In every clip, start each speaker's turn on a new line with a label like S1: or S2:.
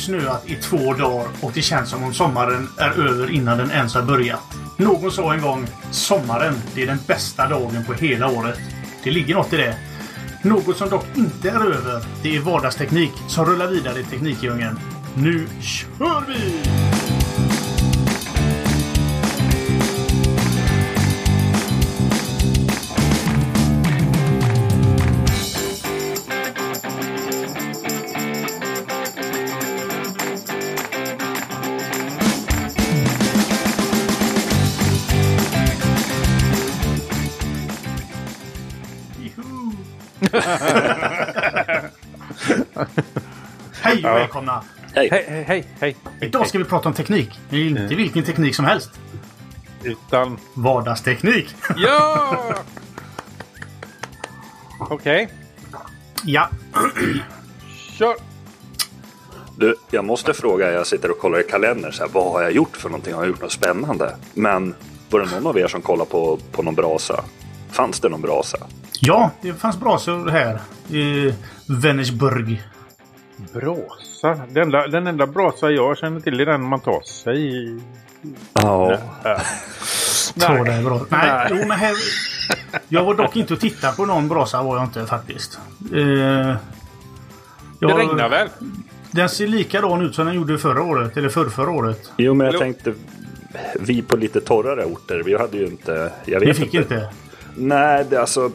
S1: snöat i två dagar och det känns som om sommaren är över innan den ens har börjat. Någon sa en gång sommaren, det är den bästa dagen på hela året. Det ligger något i det. Något som dock inte är över, det är vardagsteknik som rullar vidare i Teknikdjungeln. Nu kör vi! Och välkomna!
S2: Hej, hej, hej, hej.
S1: Idag ska vi prata om teknik. Det är inte vilken teknik som helst.
S2: Utan...
S1: Vardagsteknik.
S2: Ja! Okej,
S1: Ja,
S2: kör!
S3: Du, jag måste fråga, jag sitter och kollar i kalendern, så här, vad har jag gjort för någonting? Har jag gjort något spännande? Men var det någon av er som kollade på, på någon brasa? Fanns det någon brasa?
S1: ja det fanns brasor här i Vänersburg.
S2: Brasa. Den enda, den enda brasa jag känner till är den man tar sig i.
S3: Ja.
S1: Tror det är bra. Nej,
S2: Nej.
S1: Jo, men här... Jag var dock inte och tittade på någon brasa var jag inte faktiskt. Eh,
S2: Det
S1: jag-
S2: regnar väl?
S1: Den ser likadan ut som den gjorde förra året, eller förr, förra året.
S3: Jo, men jag tänkte, vi på lite torrare orter, vi hade ju inte... Jag vet
S1: Vi fick inte.
S3: Nej, det, alltså...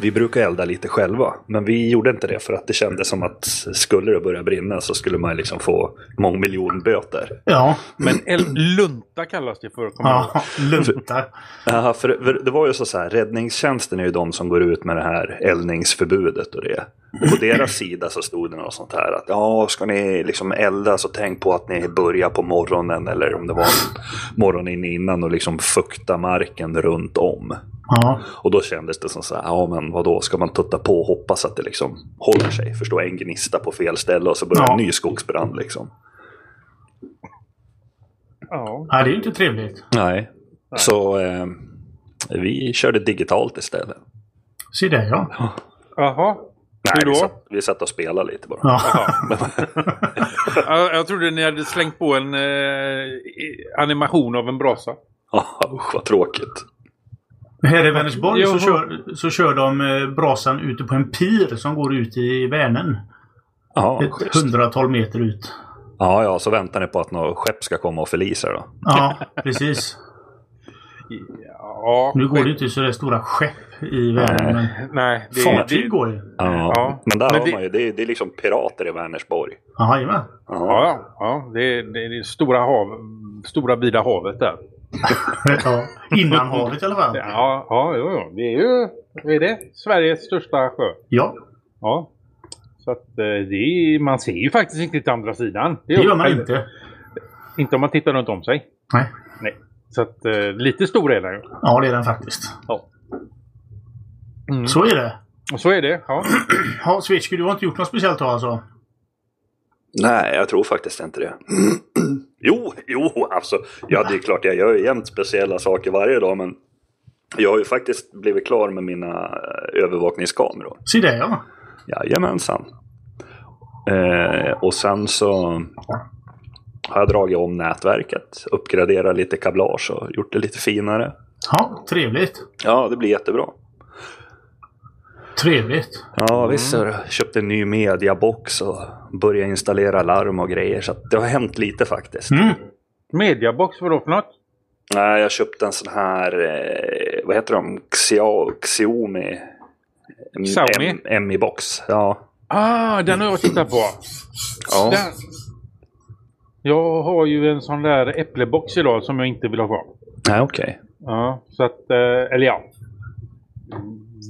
S3: Vi brukar elda lite själva, men vi gjorde inte det för att det kändes som att skulle det börja brinna så skulle man liksom få mångmiljonböter.
S1: Ja,
S2: Men el- lunta kallas det för.
S1: ja lunta.
S3: Jaha, för, för det var ju så, så här, räddningstjänsten är ju de som går ut med det här eldningsförbudet och det. Och på deras sida så stod det något sånt här att ja, ska ni liksom elda så tänk på att ni börjar på morgonen eller om det var morgonen innan och liksom fukta marken runt om.
S1: Ja,
S3: Och då kändes det som så här, ja men vadå, ska man tutta på och hoppas att det liksom håller sig? Förstå, en gnista på fel ställe och så börjar
S1: Ja.
S3: en ny skogsbrand liksom.
S2: Ja.
S1: Nej, det är ju inte trevligt.
S3: Nej. Så eh, vi körde digitalt istället.
S1: Se där ja.
S2: Jaha.
S3: Nej,
S2: Hur då?
S3: Vi, satt, vi satt och spelade lite bara.
S1: ja.
S2: Ja, Jag trodde ni hade slängt på en eh, animation av en brasa.
S3: Ja, usch vad tråkigt.
S1: Här i Vänersborg så kör, så kör de eh, brasan ute på en pir som går ut i Vänern.
S3: Ja,
S1: Ett
S3: schysst.
S1: hundratal meter ut.
S3: ja, ja, så väntar ni på att något skepp ska komma och förlisa då.
S1: Ja, precis.
S2: Ja.
S1: Nu går det inte så där stora skepp i Vänern. Men
S2: Nej. Det,
S1: fartyg
S2: det,
S1: går ju.
S3: Ja,
S2: Ja,
S3: men där
S2: men
S3: har
S2: det-
S3: man ju, det är, det är liksom pirater i Vänersborg.
S1: Jajamän.
S3: Ja.
S2: Ja, ja det, det är det stora, hav, stora vida havet där.
S1: Ja. Innanhavet i alla fall.
S2: Ja, ja, jo, jo. Det är ju vad är det? Sveriges största sjö.
S1: Ja,
S2: Ja. Så att eh, det är, man ser ju faktiskt inte till andra sidan.
S1: det gör man
S2: eller-
S1: inte.
S2: Inte om man tittar runt om sig.
S1: Nej.
S2: Nej. Så att eh, lite stor är den ju.
S1: Ja, det är den faktiskt.
S2: Ja. Mm.
S1: Så är det.
S2: Så är det. Ja.
S1: Ja, Switchky, du har inte gjort något speciellt då alltså?
S3: Nej, jag tror faktiskt inte det. jo, jo, alltså. Ja, det är klart jag gör jämt speciella saker varje dag, men jag har ju faktiskt blivit klar med mina eh, övervakningskameror.
S1: Se där ja.
S3: Jajamensan. Eh, och sen så har jag dragit om nätverket, uppgraderat lite kablage och gjort det lite finare.
S1: Ja, trevligt.
S3: Ja, det blir jättebra.
S1: Trevligt.
S3: Ja, visst. så Köpte en ny mediabox och började installera larm och grejer. Så det har hänt lite faktiskt.
S1: Mm.
S2: Mediabox, vadå för något?
S3: Nej, jag köpte en sån här, eh, vad heter de? Xia- Xiaomi.
S2: Xiaomi?
S3: Mi-box. Ja.
S2: Ah, den har jag tittat på.
S3: ja.
S2: Den. Jag har ju en sån där äpplebox idag som jag inte vill ha kvar.
S3: Nej, okej.
S2: Ja, så att, eh, eller ja.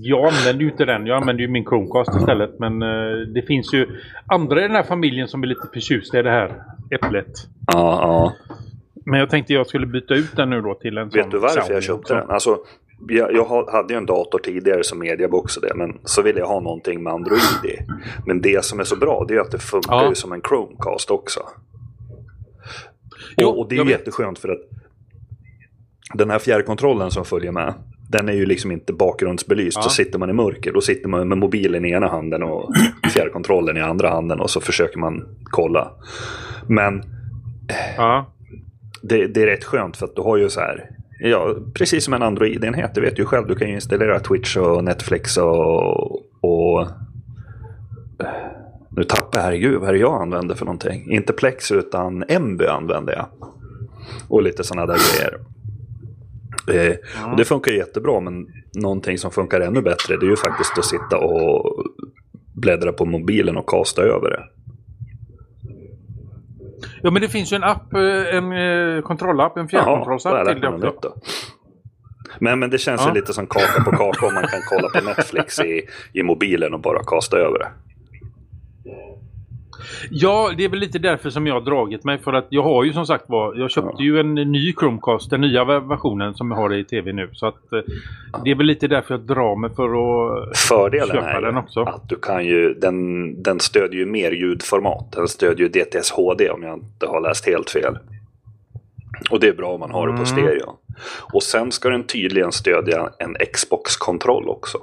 S2: Jag använder ju inte den, jag använder ju min Chromecast istället. Men eh, det finns ju andra i den här familjen som är lite förtjusta i det här äpplet.
S3: Ja, ja.
S2: Men jag tänkte jag skulle byta ut den nu då till en sån
S3: Vet du varför
S2: Xiaomi
S3: jag köpte
S2: också.
S3: den? Alltså, jag, jag ha- hade ju en dator tidigare som mediabox och det, men så ville jag ha någonting med Android i. Men det som är så bra, det är att det funkar
S2: Ja.
S3: ju som en Chromecast också.
S2: Jo,
S3: och, och det är
S2: vet.
S3: jätteskönt för att den här fjärrkontrollen som följer med, Den är ju liksom inte bakgrundsbelyst.
S2: Ja.
S3: Så sitter man i mörker, då sitter man med mobilen i ena handen och fjärrkontrollen i andra handen och så försöker man kolla. Men
S2: Ja.
S3: det, det är rätt skönt för att du har ju så här, ja, precis som en Android-enhet, du vet ju själv, du kan ju installera Twitch och Netflix och, och nu tappar jag, herregud, vad är det jag använder för någonting? Inte Plex utan Emby använder jag. Och lite sådana där grejer. Eh, och det funkar jättebra, men någonting som funkar ännu bättre det är ju faktiskt att sitta och bläddra på mobilen och kasta över det.
S2: ja, men det finns ju en app, eh, en eh, kontrollapp, en fjärrkontrollsapp till det också.
S3: Men, men det känns
S2: Ja.
S3: ju lite som kaka på kaka om man kan kolla på Netflix i, i mobilen och bara kasta över det.
S2: Ja, det är väl lite därför som jag har dragit mig. För att jag har ju som sagt var, jag köpte
S3: Ja.
S2: ju en ny Chromecast, den nya versionen som jag har i tv nu. Så att eh, det är väl lite därför jag drar mig för att
S3: Fördelen
S2: köpa
S3: är
S2: den också.
S3: att du kan ju, den, den stödjer ju mer ljudformat. Den stödjer ju DTS HD om jag inte har läst helt fel. Och det är bra om man har det på
S2: Mm.
S3: stereo. Och sen ska den tydligen stödja en Xbox-kontroll också.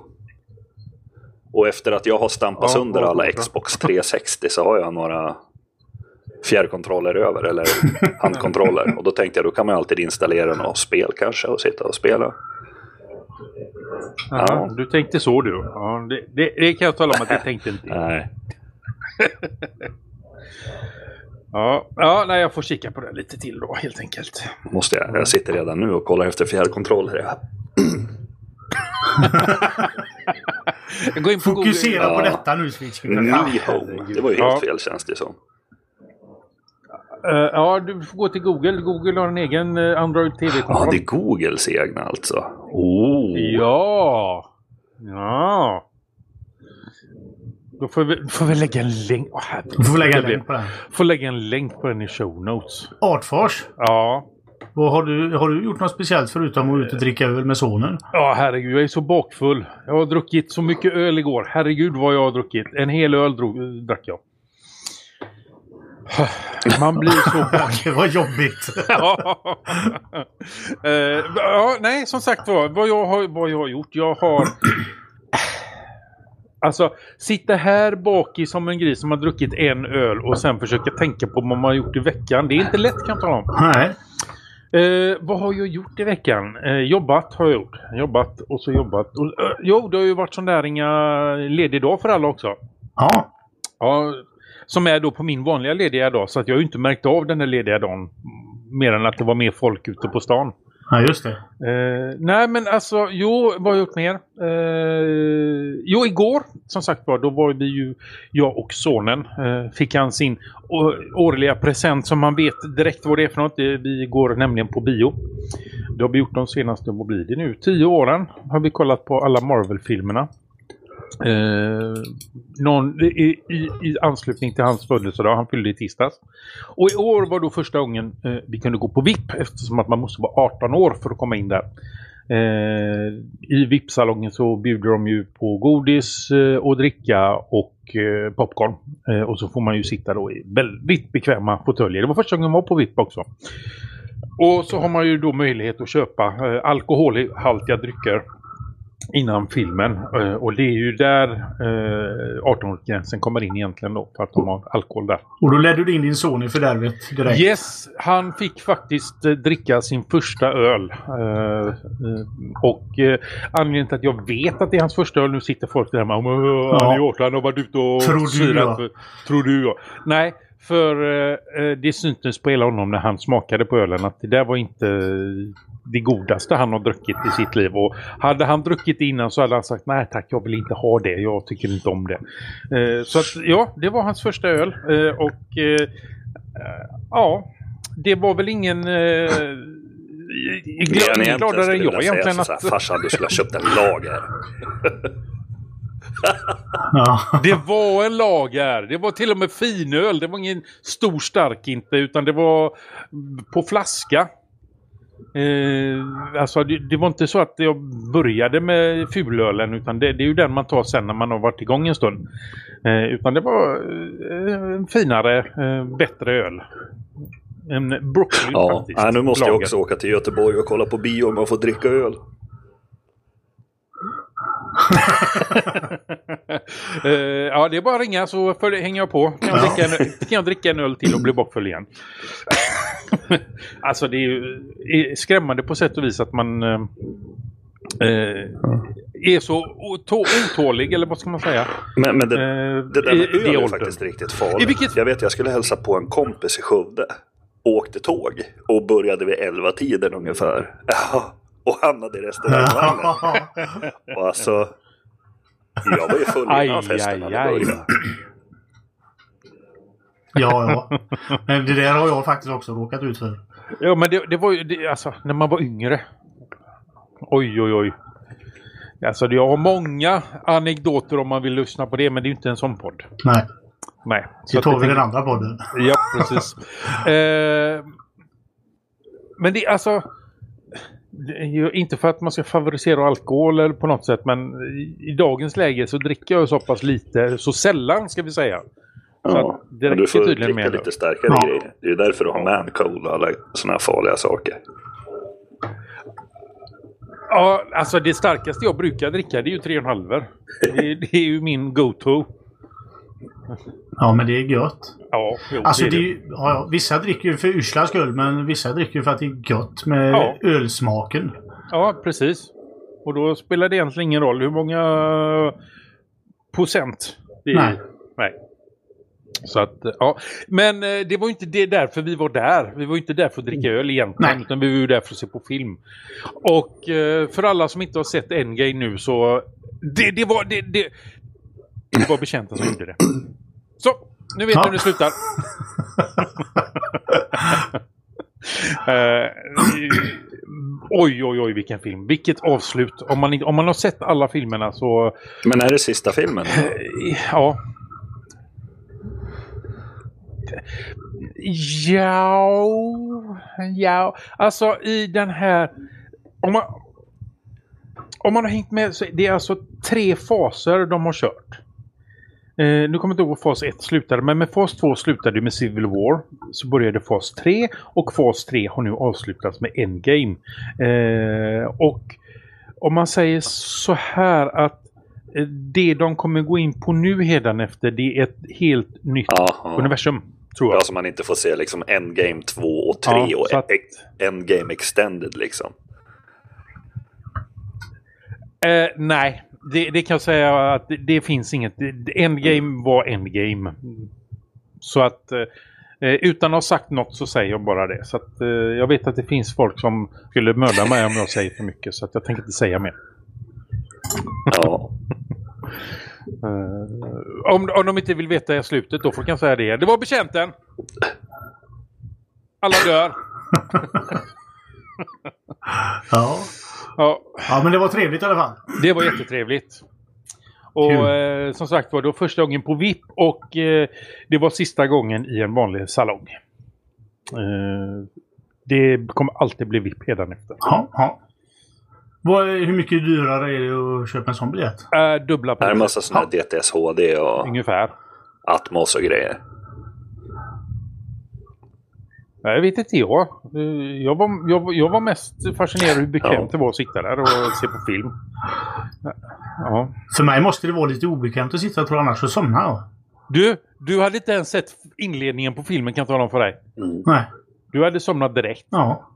S3: Och efter att jag har stampat
S2: Ja, vad
S3: alla. Xbox 360 så har jag några fjärrkontroller över, eller handkontroller. Och då tänkte jag då kan man alltid installera något spel kanske och sitta och spela.
S2: Ja,
S3: Ja.
S2: Du tänkte så du. Ja, det, det, det kan jag tala om att det tänkte inte jag.
S3: Nej.
S2: Ja, ja, nej, jag får kika på det lite till då helt enkelt.
S3: Måste jag. Jag sitter redan nu och kollar efter fjärrkontroller. Ja.
S2: Går in på
S1: Fokusera
S2: Google.
S1: på
S3: Ja.
S1: detta nu Switch.
S3: Det var ju helt
S2: Ja.
S3: fel känns det som.
S2: Eh, ja, du får gå till Google. Google har en egen eh, Android
S3: Ja,
S2: TV-kontroll.
S3: det är Googles egna alltså. Oh.
S2: Ja! Ja! Då får vi, får vi lägga en länk.
S1: Du får lägga en länk på den.
S2: Får lägga en länk på den i show notes.
S1: Artfors.
S2: Ja.
S1: Vad har, du, har du gjort något speciellt förutom att ut och dricka öl med sonen?
S2: Ja, herregud. Jag är så bakfull. Jag har druckit så mycket öl igår. Herregud vad jag har druckit. En hel öl drog, drack jag. Man blir så
S1: Det var jobbigt.
S2: ja. Eh, ja, nej, som sagt var, vad jag har, vad jag har gjort. Jag har... Alltså, sitta här bak i som en gris som har druckit en öl och sen försöka tänka på vad man har gjort i veckan. Det är inte lätt kan jag tala om.
S1: Nej.
S2: Eh, vad har jag gjort i veckan? Eh, jobbat har jag gjort. Jobbat och så jobbat. Och, eh, jo, det har ju varit sån där inga ledig dag för alla också.
S1: Ja.
S2: Ja, som är då på min vanliga lediga dag. Så att jag har ju inte märkt av den här lediga dagen. Mer än att det var mer folk ute på stan
S1: ja, just det.
S2: Eh, nej men alltså, jo, vad har jag gjort mer? Eh, jo, igår, som sagt var, då var vi ju, jag och sonen, eh, fick han sin årliga present som man vet direkt vad det är för något. Eh, vi går nämligen på bio. Det har vi gjort de senaste, vad blir det nu, tio åren har vi kollat på alla Marvel-filmerna. Eh, någon, i, i, I anslutning till hans födelsedag, han fyllde i tisdags. Och i år var då första gången eh, vi kunde gå på VIP eftersom att man måste vara 18 år för att komma in där. Eh, I VIP-salongen så bjuder de ju på godis eh, och dricka och eh, popcorn. Eh, och så får man ju sitta då i väldigt bekväma fåtöljer. Det var första gången jag var på VIP också. Och så har man ju då möjlighet att köpa eh, alkoholhaltiga drycker innan filmen. Eh, och det är ju där eh, 18-årsgränsen kommer in egentligen då för att de har alkohol där.
S1: Och då ledde du in din son i fördärvet direkt.
S2: Yes, han fick faktiskt eh, dricka sin första öl. Eh, eh, och eh, anledningen till att jag vet att det är hans första öl, nu sitter folk där med ja. han är 18, han har varit ute och
S1: Tror du, ja.
S2: Tror du ja. Nej, för eh, det syntes på hela honom när han smakade på ölen att det där var inte det godaste han har druckit i sitt liv. Och hade han druckit innan så hade han sagt nej tack, jag vill inte ha det, jag tycker inte om det. Eh, så att ja, det var hans första öl. Eh, och eh, ja, det var väl ingen... Eh, glad, gladare än jag egentligen.
S3: Att...
S2: Att,
S3: Farsan, du skulle ha köpt en lager.
S2: Det var en lager. Det var till och med finöl. Det var ingen stor stark inte, utan det var på flaska. Eh, alltså det, det var inte så att jag började med fulölen utan det, det är ju den man tar sen när man har varit igång en stund. Eh, utan det var eh, en finare, eh, bättre öl. En Brooklyn
S3: Ja,
S2: faktiskt.
S3: nej, nu måste jag
S2: lager.
S3: också åka till Göteborg och kolla på bio om man får dricka öl.
S2: Eh, ja, det är bara att ringa så för, hänger jag på. Kan jag, dricka en, kan jag dricka en öl till och bli bakfull igen. alltså det är ju är skrämmande på sätt och vis att man eh, eh, är så otå- otålig, eller vad ska man säga?
S3: Men, men det,
S2: Eh,
S3: det där med öl är
S2: åldern.
S3: faktiskt riktigt farligt.
S2: vilket-
S3: Jag vet, jag skulle hälsa på en kompis i Skövde. Åkte tåg och började vid 11 tiden ungefär. Ja, och hamnade i restaurangvagnen. Och alltså, jag var ju full
S2: Aj,
S3: innan festen
S2: aj,
S3: hade
S2: aj.
S3: börjat.
S1: Ja, ja. Men det där har jag faktiskt också råkat ut för.
S2: Ja, men det, det var ju det, alltså när man var yngre. Oj, oj, oj. Alltså jag har många anekdoter om man vill lyssna på det, men det är ju inte en sån podd.
S1: Nej,
S2: Nej. så
S1: det tar vi den andra podden.
S2: Ja, precis. eh, men det är alltså... Inte för att man ska favorisera alkohol eller på något sätt, men i, i dagens läge så dricker jag så pass lite, så sällan ska vi säga.
S3: Ja,
S2: att det
S3: men du får
S2: tydligen
S3: dricka
S2: med
S3: lite starkare
S1: Ja.
S3: grejer. Det är därför du har man och alla sådana här farliga saker.
S2: Ja, alltså det starkaste jag brukar dricka det är ju 3,5. Det, det är ju min go-to.
S1: Ja, men det är gött.
S2: Ja, jo,
S1: Alltså,
S2: det
S1: det
S2: är
S1: är
S2: det.
S1: ju, ja, vissa dricker ju för yrslas skull, men vissa dricker ju för att det är gött med
S2: Ja.
S1: ölsmaken.
S2: Ja, precis. Och då spelar det egentligen ingen roll hur många procent det är.
S1: Nej.
S2: Nej. Så att, ja. Men eh, det var ju inte det därför vi var där. Vi var ju inte där för att dricka öl egentligen.
S1: Nej.
S2: Utan vi var ju där för att se på film. Och eh, för alla som inte har sett Endgame nu så... Det, det var... Det, det, det var bekänta som gjorde det. Så, nu vet
S1: Ja.
S2: ni hur det slutar. Eh, oj, oj, oj, vilken film. Vilket avslut. Om man, om man har sett alla filmerna så...
S3: Men är det sista filmen?
S2: Ja. Ja... Ja... Alltså i den här... Om man, om man har hängt med så det är alltså tre faser de har kört. Eh, nu kommer jag inte ihåg fas 1 slutade, men med fas 2 slutade med Civil War. Så började fas 3 och fas 3 har nu avslutats med Endgame. Eh, och om man säger så här att eh, det de kommer gå in på nu hädanefter det är ett helt nytt
S3: Jaha.
S2: universum. Tror jag.
S3: Ja, så man inte får se liksom Endgame 2 och 3
S2: Ja,
S3: och
S2: att-
S3: Endgame Extended liksom.
S2: Eh, nej, det, det kan jag säga att det, det finns inget. Endgame var Endgame. Så att eh, eh, utan att ha sagt något så säger jag bara det. Så att, eh, jag vet att det finns folk som skulle mörda mig om jag säger för mycket. Så att jag tänker inte säga mer.
S3: Ja.
S2: Eh, om, om de inte vill veta i slutet då får jag säga det. Det var betjänten! Alla dör.
S1: Ja.
S2: Ja,
S1: ja, men det var trevligt i alla fall.
S2: Det var jättetrevligt. Och eh, som sagt var, det var första gången på VIP och eh, det var sista gången i en vanlig salong. Eh, det kommer alltid bli VIP hädanefter.
S1: Ja, ja. Vad, hur mycket dyrare är det att köpa en sån biljett?
S2: Äh, dubbla
S3: Det är en massa sådana här DTS HD och
S2: Ungefär.
S3: Atmos och grejer.
S2: Jag vet inte jag. Jag var, jag, jag var mest fascinerad hur bekvämt
S3: Ja.
S2: det var att sitta där och se på film. Ja.
S1: För mig måste det vara lite obekvämt att sitta tror jag, annars så somnar jag.
S2: Du, du hade inte ens sett inledningen på filmen kan jag tala om för dig.
S1: Nej.
S2: Du hade somnat direkt.
S1: Ja.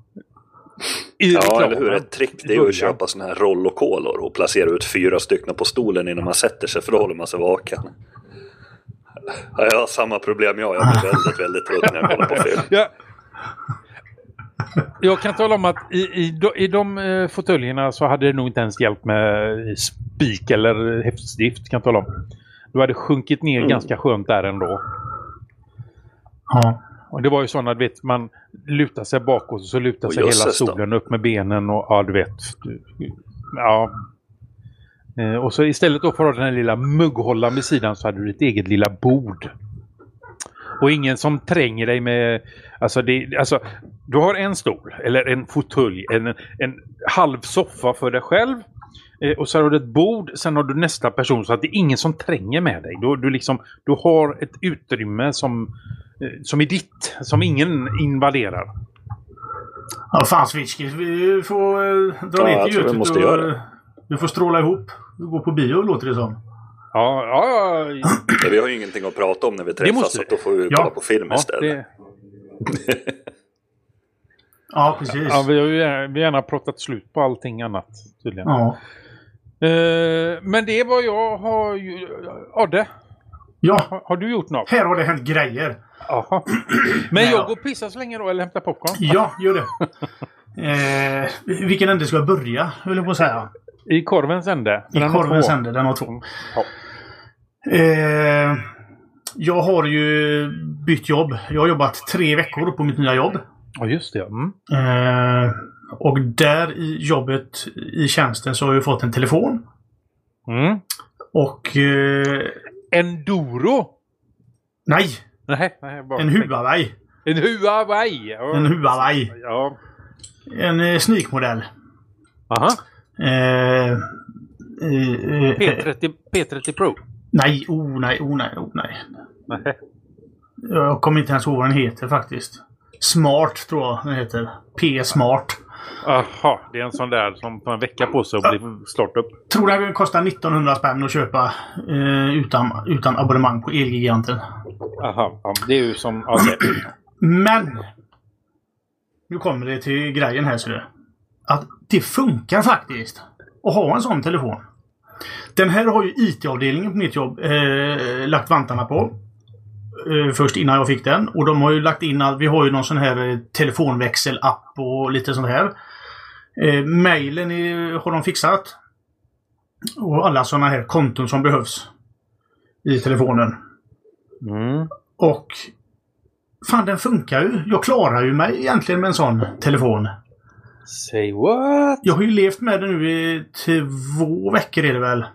S2: I
S3: Ja,
S2: reklamen.
S3: eller hur? Ett trick det är att köpa sådana här rollokolor och placera ut fyra stycken på stolen innan man sätter sig för då håller man sig vaken. Ja, jag har samma problem jag. Jag blir väldigt, väldigt trött när jag kollar på film.
S2: Ja. Jag kan tala om att i, i, de- i de eh, fåtöljerna så hade det nog inte ens hjälpt med spik eller häftstift kan jag tala om. Du hade sjunkit ner
S3: Mm.
S2: ganska skönt där ändå.
S1: Ja.
S2: Och det var ju sådana, du vet, man lutar sig bakåt och så lutar
S3: Och
S2: sig hela stolen upp med benen och ja, du vet. Ja. Eh, och så istället då för att ha den här lilla mugghållaren vid sidan så hade du ditt eget lilla bord. Och ingen som tränger dig med... Alltså, det, alltså du har en stol, eller en fåtölj, en, en halv soffa för dig själv. Eh, och så har du ett bord, sen har du nästa person så att det är ingen som tränger med dig. Du, du, liksom, du har ett utrymme som, eh, som är ditt, som ingen invaderar.
S1: Ja, fan Switchkis. Vi får eh, dra
S3: Ja,
S1: ner till
S3: tror vi
S1: Götet
S3: måste
S1: och
S3: göra det.
S1: eh, Vi får stråla ihop. Vi går på bio låter det som.
S2: Ja, ja, ja.
S3: Vi har ju ingenting att prata om när vi träffas
S2: måste
S3: så då får vi
S1: Ja.
S3: kolla på film
S2: ja,
S3: istället.
S2: det,
S1: Ja, precis.
S2: ja vi har ju gärna, vi har gärna pratat slut på allting annat tydligen.
S1: Ja.
S2: Eh, men det är vad jag har... ju- Adde,
S1: ja,
S2: har, har du gjort något?
S1: här har det hänt grejer.
S2: Jaha. Men
S1: Ja.
S2: jag går och pissar så länge då, eller hämtar popcorn.
S1: Ja, gör det. Eh, vilken ände ska jag börja, höll jag på att säga.
S2: I korvens ände.
S1: I korvens ände, den har två.
S2: Ja.
S1: Eh, jag har ju bytt jobb. Jag har jobbat tre veckor på mitt nya jobb.
S2: Ja, just det. Mm.
S1: Eh, och där i jobbet, i tjänsten, så har jag fått en telefon.
S2: Mm.
S1: Och... Eh,
S2: Enduro?
S1: nej!
S2: Nej, nej bara
S1: En Huawei.
S2: En Huawei. Ja.
S1: En Huawei.
S2: Ja.
S1: En eh, sneakmodell.
S2: Aha.
S1: Eh, eh, eh,
S2: P30, P30 Pro.
S1: nej, oh nej, oh nej, oh nej.
S2: Nej.
S1: Jag kommer inte ens ihåg vad den heter faktiskt. Smart tror jag den heter. P-smart.
S2: Aha, det är en sån där som tar en vecka på sig att bli startup.
S1: Tror den kostar 1900 spänn att köpa eh, utan, utan abonnemang på Elgiganten.
S2: Aha, ja, det är ju som... Det.
S1: Men! Nu kommer det till grejen här ser du. Att det funkar faktiskt att ha en sån telefon. Den här har ju IT-avdelningen på mitt jobb eh, lagt vantarna på. Eh, först innan jag fick den. Och de har ju lagt in att vi har ju någon sån här eh, telefonväxel-app och lite sånt här. Eh, mailen är, har de fixat. Och alla såna här konton som behövs i telefonen.
S2: Mm.
S1: Och Fan, den funkar ju. Jag klarar ju mig egentligen med en sån telefon.
S2: Say what?
S1: Jag har ju levt med den nu i två veckor är det väl?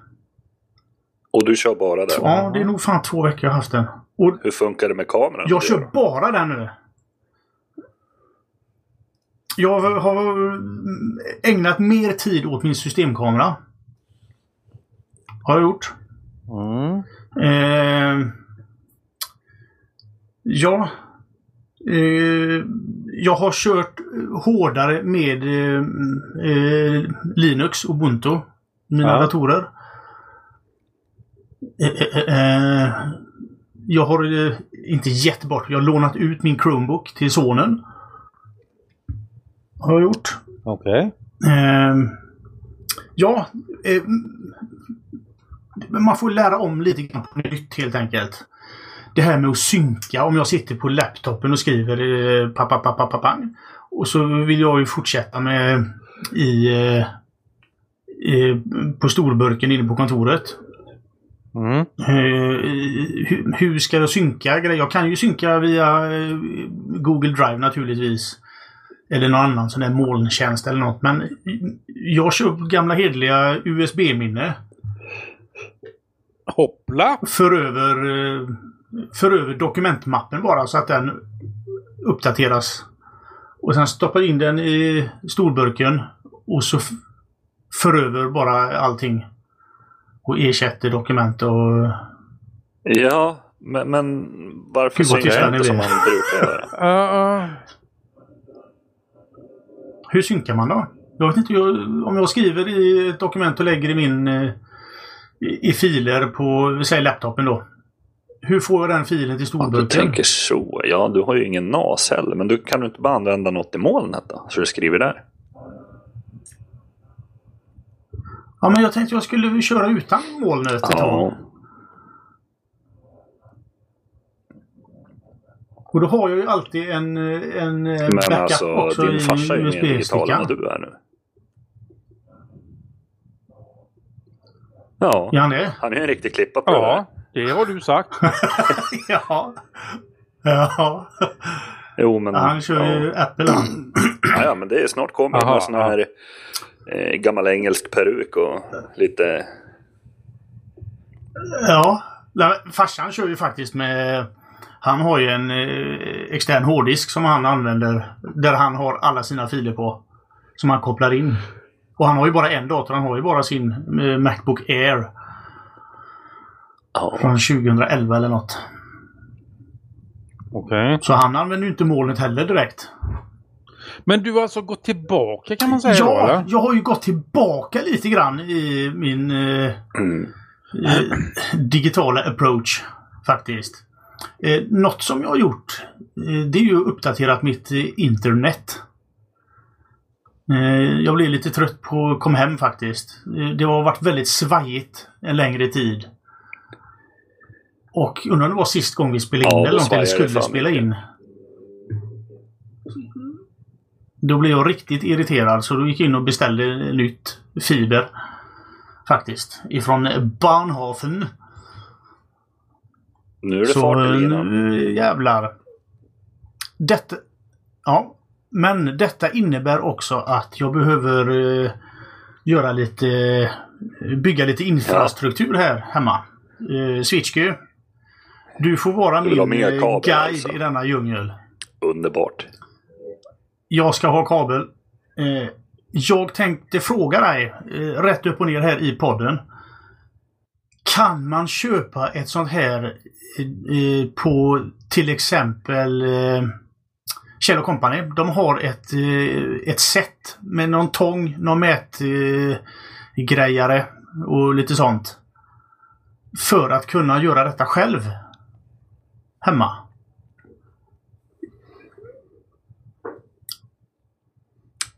S3: Och du kör bara den?
S1: Ja, det är nog fan två veckor jag har haft den. Och
S3: Hur funkar det med kameran?
S1: jag kör bara den nu. Jag har ägnat mer tid åt min systemkamera. Har jag gjort.
S2: Mm.
S1: Eh, ja. Eh, jag har kört hårdare med eh, eh, Linux, Ubuntu. Mina
S2: Ja.
S1: datorer. Eh, eh, eh, jag har inte gett bort. Jag har lånat ut min Chromebook till sonen. Har jag gjort.
S2: Okej.
S1: Ehm, ja, man får lära om lite grann på nytt helt enkelt. Det här med att synka, om jag sitter på laptopen och skriver eh, pappa, pappa, papang. Och så vill jag ju fortsätta med i eh, eh, på storburken inne på kontoret.
S2: Mm.
S1: Eh, hur, hur ska jag synka grejer? Jag kan ju synka via eh, Google Drive naturligtvis. Eller någon annan sån där molntjänst eller något. Men jag kör gamla hedliga USB-minne.
S2: Hoppla!
S1: För över, för över dokumentmappen bara så att den uppdateras. Och sen stoppar in den i storburken. Och så för över bara allting. Och ersätter dokument och...
S3: Ja, men, men varför synkar jag inte som man brukar göra?
S2: Uh, uh.
S1: Hur synkar man då? Jag vet inte jag, om jag skriver i ett dokument och lägger i min eh, i, i filer på, säg laptopen då. Hur får jag den filen till
S3: Ja, du tänker så. Ja, du har ju ingen NAS heller. Men du kan du inte bara använda något i molnet då? Så du skriver där.
S1: Ja, men jag tänkte jag skulle köra utan molnet ett
S3: Ja.
S1: tag. Och då har jag ju alltid en, en eh,
S3: Men
S1: backup
S3: alltså,
S1: också
S3: din farsa är ju mer digital än vad du är nu. Ja,
S1: Är han det?
S3: han är en riktig klippa på det
S2: Ja, det har du sagt.
S1: ja. Ja.
S3: Jo, men...
S1: Han kör ju
S3: ja.
S1: Apple han.
S3: Ja, ja, men det är snart kommer
S2: Aha,
S3: sån här eh, gammal engelsk peruk och lite...
S1: Ja. Farsan kör ju faktiskt med... Han har ju en eh, extern hårddisk som han använder. Där han har alla sina filer på. Som han kopplar in. Och han har ju bara en dator. Han har ju bara sin eh, Macbook Air.
S3: Ja,
S1: Från 2011 eller något.
S2: Okej.
S1: Så han använder ju inte molnet heller direkt.
S2: Men du har alltså gått tillbaka kan man säga då,
S1: Ja,
S2: eller?
S1: jag har ju gått tillbaka lite grann i min eh,
S3: Mm.
S1: eh, digitala approach faktiskt. Eh, något som jag har gjort eh, det är ju uppdaterat mitt eh, internet. Eh, jag blev lite trött på kom hem faktiskt. Eh, det har varit väldigt svajigt en längre tid. Och undrar om det var sist gång vi spelade in
S3: Ja,
S1: eller något, eller skulle spela in. Då blev jag riktigt irriterad så då gick jag in och beställde nytt fiber. Faktiskt. Ifrån Bahnhofen.
S3: Nu är det
S1: Så
S3: fart
S1: nu jävlar. Detta... Ja. Men detta innebär också att jag behöver eh, göra lite... eh, Bygga lite infrastruktur här hemma. Eh, Switchky. Du får vara
S3: Du
S1: min
S3: mer
S1: eh,
S3: kabel,
S1: guide
S3: alltså.
S1: i denna djungel.
S3: Underbart.
S1: Jag ska ha kabel. Eh, jag tänkte fråga dig, eh, rätt upp och ner här i podden. Kan man köpa ett sånt här eh, på till exempel Kjell Company? De har ett, ett set med någon tång, någon mätgrejare grejare och lite sånt. För att kunna göra detta själv. Hemma.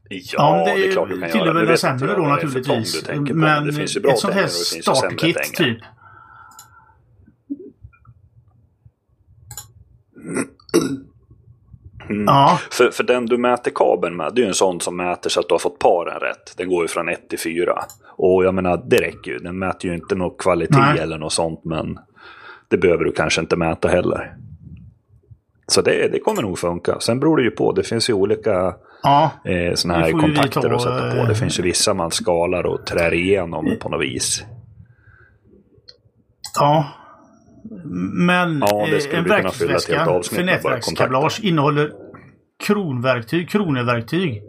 S3: Ja,
S1: Ja,
S3: det, är klart du kan göra.
S1: det
S3: vet inte
S1: sämre då
S3: det
S1: naturligtvis. Men
S3: det finns ju bra
S1: ett sånt här
S3: och det
S1: startkit typ.
S3: Mm.
S1: Ja,
S3: För, för den du mäter kabeln med, det är ju en sån som mäter så att du har fått paren rätt. Den går ju från 1 till 4. Och jag menar, det räcker ju. Den mäter ju inte någon kvalitet
S1: Nej.
S3: eller något sånt, men det behöver du kanske inte mäta heller. Så det, det kommer nog funka. Sen beror det ju på. Det finns ju olika
S1: ja.
S3: eh, såna här kontakter
S1: ta,
S3: att sätta på.
S1: eh,
S3: Det finns ju vissa man skalar och trär igenom på något vis.
S1: Ja. Men
S3: Ja,
S1: eh, en verktygsväska för nätverkskablage innehåller kronverktyg, kroneverktyg,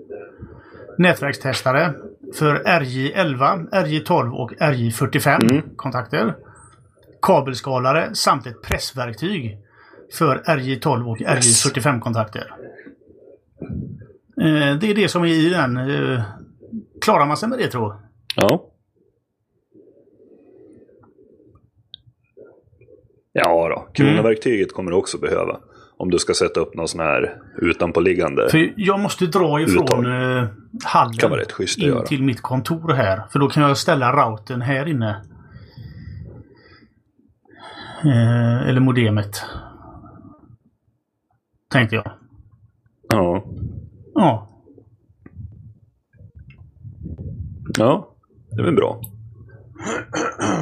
S1: nätverkstestare för RJ11, RJ12 och RJ45
S3: Mm.
S1: kontakter. Kabelskalare samt ett pressverktyg för RJ12 och RJ45 kontakter. Eh, Det är det som är i den. Eh, Klarar man sig med det tror jag?
S3: Ja. Ja då, kronoverktyget kommer du också behöva. Om du ska sätta upp någon sån här utanpåliggande.
S1: För jag måste dra ifrån
S3: Uttag.
S1: eh, hallen
S3: Kan vara rätt schysst
S1: in till mitt kontor här. För då kan jag ställa routern här inne. Eh, eller modemet. Tänkte jag.
S3: Ja.
S1: Ja.
S3: Ja, det är väl bra.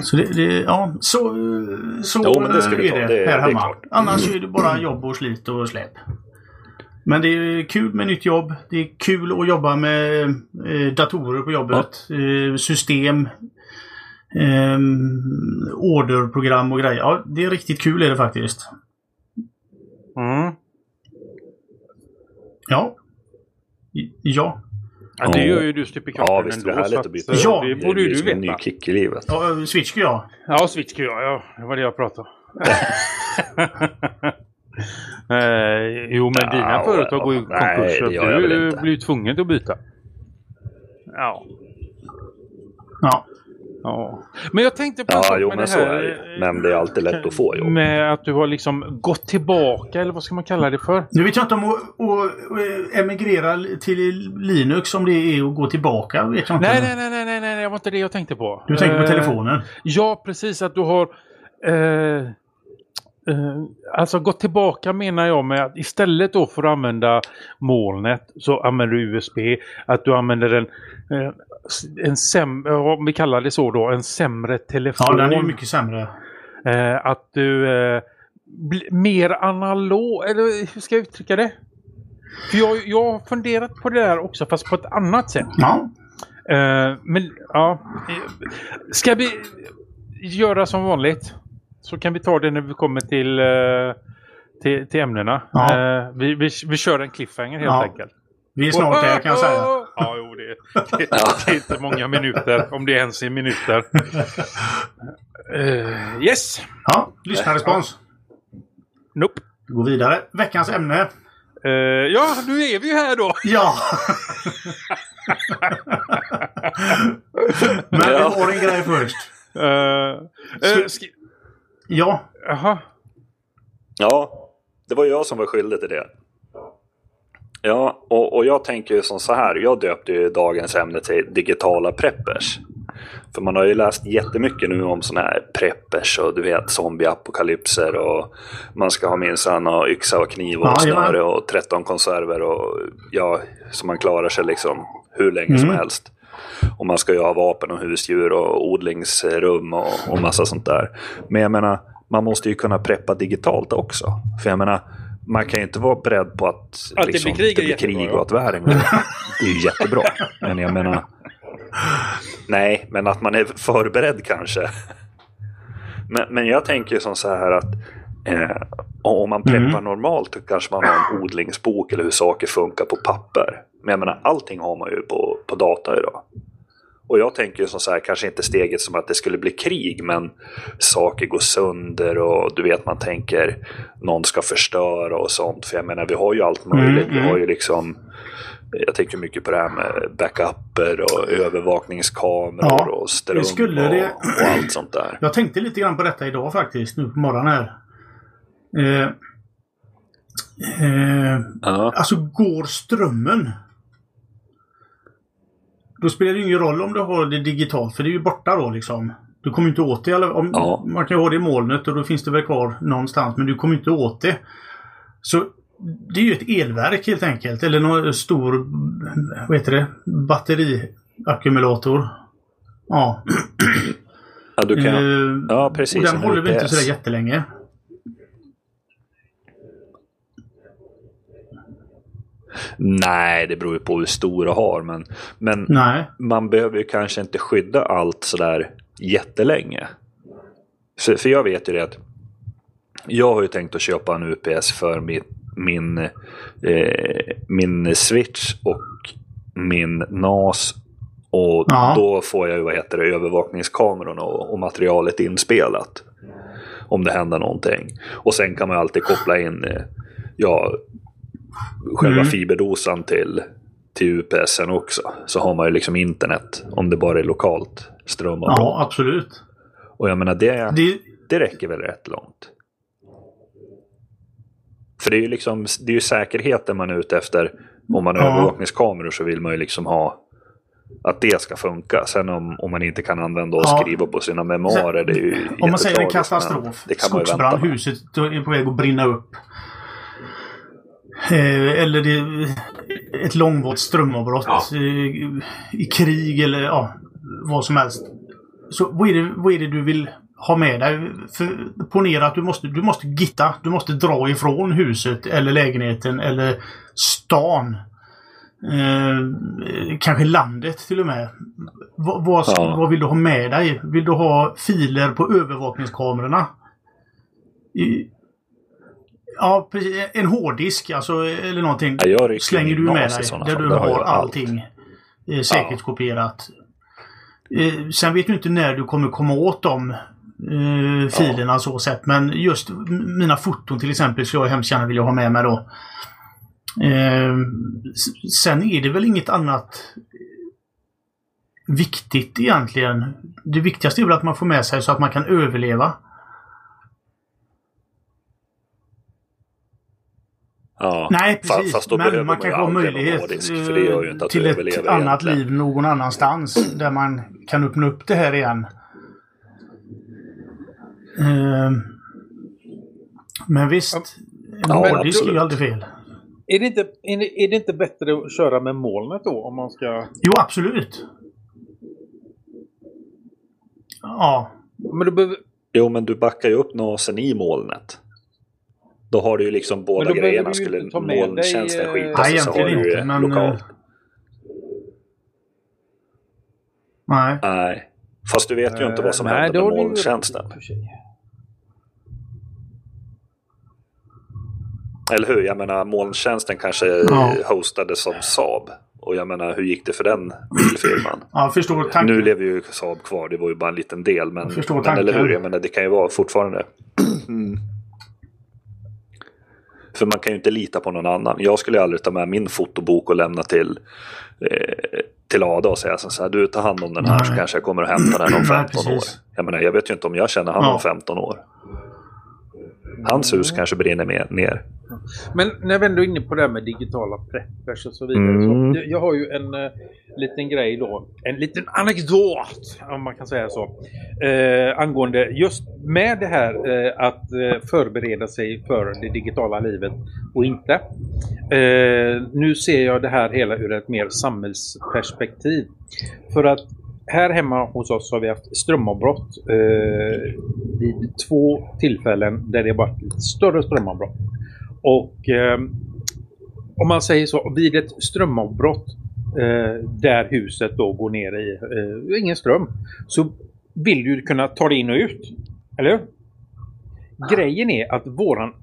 S1: Så det, det, ja, så, så
S3: Jo, men det ska
S1: eh,
S3: vi
S1: är
S3: ta.
S1: det,
S3: Det- det
S1: här
S3: är
S1: hemma.
S3: klart.
S1: Annars är det bara jobb och slit och släp. Men det är kul med nytt jobb. Det är kul att jobba med eh, datorer på jobbet. Eh, system. Eh, orderprogram och grejer. Ja, det är riktigt kul är det faktiskt.
S2: Mm.
S1: Ja. Ja.
S2: Ja, det
S3: Ja.
S2: gör ju du stup i kvarten
S3: Ja, visst är det
S2: ändå,
S3: härligt att byta
S1: Ja,
S2: Det borde
S3: blir
S2: ju du
S3: en ny
S2: veta.
S3: kick i livet.
S1: ja Switch ja.
S2: Ja, Switch jag. Ja, det var det jag pratade om. eh, jo, men
S3: Ja,
S2: dina företag går ju i
S3: nej,
S2: konkurs.
S3: jag väl
S2: du blir ju tvungen att byta. Ja.
S1: Ja.
S2: Ja. Men jag tänkte på
S3: Ja, jo
S2: med
S3: men
S2: det
S3: så
S2: här.
S3: är det. Men det är alltid lätt att få jobb.
S2: Med att du har liksom gått tillbaka, eller vad ska man kalla det för?
S1: Nu vet jag inte om att, att emigrera till Linux om det är att gå tillbaka. Vet jag inte.
S2: Nej, nej, nej, nej, nej, nej, det var inte det jag tänkte på.
S1: Du tänker på
S2: Eh,
S1: telefonen?
S2: Ja, precis. Att du har... Eh, alltså gått tillbaka menar jag med att istället då för att använda molnet så använder du USB. Att du använder en, en sämre, om vi kallar det så då, en sämre telefon.
S1: Ja, den är mycket sämre.
S2: eh, att du eh, mer analog, eller hur ska jag uttrycka det? För jag, jag har funderat på det där också, fast på ett annat sätt.
S1: Ja.
S2: Eh, men ja, eh, ska vi göra som vanligt? Så kan vi ta det när vi kommer till, eh, till, till ämnena.
S1: Ja.
S2: Eh, vi, vi, vi kör en cliffhanger helt
S1: Ja.
S2: enkelt.
S1: Vi är snart där kan jag säga.
S2: Ja, det, det, det är inte många minuter, om det ens är minuter. Eh, yes!
S1: Ja, lyssnarrespons.
S2: Nope.
S1: Vi går vidare. Veckans ämne.
S2: Eh, ja, nu är vi ju här då.
S1: Ja! Men vi
S3: Ja.
S1: har en grej först.
S2: Eh, sk-
S1: Ja,
S2: Jaha.
S3: Ja, det var jag som var skyldig till det. Ja, och, och jag tänker ju som så här. Jag döpte ju dagens ämne till digitala preppers. För man har ju läst jättemycket nu om sådana här preppers och du vet zombieapokalypser och man ska ha minsann ha yxa och kniv och
S1: Ja,
S3: snöre och 13 konserver och ja, så man klarar sig liksom hur länge som
S1: Mm.
S3: helst. Och man ska ju ha vapen och husdjur och odlingsrum och, och massa sånt där. Men jag menar, man måste ju kunna preppa digitalt också. För jag menar, man kan ju inte vara beredd på att,
S2: Att det
S3: liksom,
S2: blir krig
S3: det blir krig och att världen går. Det är ju jättebra. Men jag menar, nej, men att man är förberedd kanske. Men, men jag tänker ju som så här att eh, om man preppar
S1: Mm.
S3: normalt då kanske man har en odlingsbok eller hur saker funkar på papper. Men jag menar, allting har man ju på, på data idag. Och jag tänker ju som så här, kanske inte steget som att det skulle bli krig, men saker går sönder och du vet man tänker någon ska förstöra och sånt. För jag menar, vi har ju allt möjligt.
S1: Mm,
S3: Vi
S1: mm.
S3: har ju liksom jag tänker mycket på det här med backuper och övervakningskameror
S1: Ja,
S3: och ström
S1: skulle
S3: och,
S1: det-
S3: och allt sånt där.
S1: jag tänkte lite grann på detta idag faktiskt, nu på morgonen här. Eh, eh,
S3: Ja,
S1: alltså, går strömmen då spelar det ju ingen roll om du har det digitalt, för det är ju borta då liksom. Du kommer inte åt det. Om,
S3: Ja.
S1: Man kan ju ha det i molnet och då finns det väl kvar någonstans, men du kommer inte åt det. Så det är ju ett elverk helt enkelt. Eller någon stor, vad heter det, batteriackumulator. Ja.
S3: ja du kan...
S1: Eh,
S3: Ja, precis.
S1: och den
S3: en
S1: håller väl inte sådär jättelänge.
S3: Nej, det beror ju på hur stor du har. Men, men
S1: Nej.
S3: man behöver ju kanske inte skydda allt sådär jättelänge. Så, för jag vet ju det att jag har ju tänkt att köpa en UPS för min, min, eh, min switch och min NAS. Och
S1: Ja.
S3: då får jag ju vad heter det, övervakningskamerorna och, och materialet inspelat. Om det händer någonting. Och sen kan man alltid koppla in eh, ja, själva
S1: Mm.
S3: fiberdosan till, till UPSen också. Så har man ju liksom internet om det bara är lokalt strömavbrott.
S1: Ja, absolut.
S3: Och jag menar det,
S1: Det,
S3: det räcker väl rätt långt. För det är ju liksom det är ju säkerheten man är ute efter. Om man har
S1: Ja.
S3: övervakningskameror så vill man ju liksom ha att det ska funka. Sen om, om man inte kan använda och
S1: Ja.
S3: skriva på sina memoarer, det är ju
S1: om man säger en katastrof, skogsbrand, huset är på väg att brinna upp. Eh, eller det ett långvarigt strömavbrott
S3: Ja.
S1: eh, i krig eller ja, vad som helst. Så vad är, det, vad är det du vill ha med dig? För, ponera att du måste, du måste gitta. Du måste dra ifrån huset eller lägenheten eller stan. Eh, kanske landet till och med. Vad, vad, ska-
S3: Ja.
S1: vad vill du ha med dig? Vill du ha filer på övervakningskamerorna? I, ja, precis. En hårddisk alltså, eller någonting.
S3: Ja,
S1: slänger du med dig. Där du
S3: har
S1: har
S3: jag allt.
S1: allting eh, säkerhetskopierat. Eh, sen vet du inte när du kommer komma åt de eh, filerna så sett. Men just mina foton till exempel skulle jag hemskt gärna vilja ha med mig då. Eh, sen är det väl inget annat viktigt egentligen. Det viktigaste är väl att man får med sig så att man kan överleva.
S3: Ja.
S1: Nej, precis.
S3: Fast då behöver
S1: Men man
S3: ju
S1: kanske har möjlighet
S3: hårddisk, för det gör ju inte att
S1: till ett
S3: överlever
S1: annat
S3: egentligen.
S1: liv någon annanstans där man kan öppna upp det här igen. Eh, Men visst, en
S3: Ja,
S1: hårddisk är ju aldrig fel.
S2: Är det, inte, är, det, är det inte bättre att köra med molnet då? Om man ska...
S1: Jo, absolut. Ja,
S2: Men du behöver,
S3: Jo, men du backar ju upp NASen i molnet. Då har du ju liksom båda grejerna. Skulle molntjänsten skita
S1: Nej,
S3: sig så har du ju
S1: men,
S3: lokalt.
S1: eh, nej.
S3: Nej. Fast du vet ju inte vad som
S2: nej,
S3: händer med molntjänsten. Eller hur? Jag menar molntjänsten kanske
S1: Ja.
S3: hostades som Saab. Och jag menar hur gick det för den bilfirman?
S1: Ja, jag förstår tanken.
S3: Nu lever ju Saab kvar, det var ju bara en liten del. Men,
S1: Jag förstår
S3: men
S1: tanken.
S3: eller hur? Jag menar det kan ju vara fortfarande. Mm. För man kan ju inte lita på någon annan. Jag skulle aldrig ta med min fotobok och lämna till, eh, till Ada och säga så här, du tar hand om den här
S1: Nej.
S3: så kanske jag kommer att hämta den om
S1: Nej,
S3: 15 år. Jag menar, jag vet ju inte om jag känner han
S1: Ja.
S3: om 15 år. Hans hus kanske brinner med, ner.
S2: Men när vi ändå är inne på det här med digitala preppers och så vidare.
S3: Mm.
S2: Så jag, har ju en eh, liten grej då. En liten anekdot om man kan säga så. Eh, angående just med det här eh, att eh, förbereda sig för det digitala livet och inte. Eh, nu ser jag det här hela ur ett mer samhällsperspektiv. För att här hemma hos oss har vi haft strömavbrott eh, vid två tillfällen där det har varit lite större strömavbrott. Och eh, om man säger så, vid ett strömavbrott eh, där huset då går ner i eh, ingen ström så vill du kunna ta dig in och ut. Eller hur? Grejen är att våran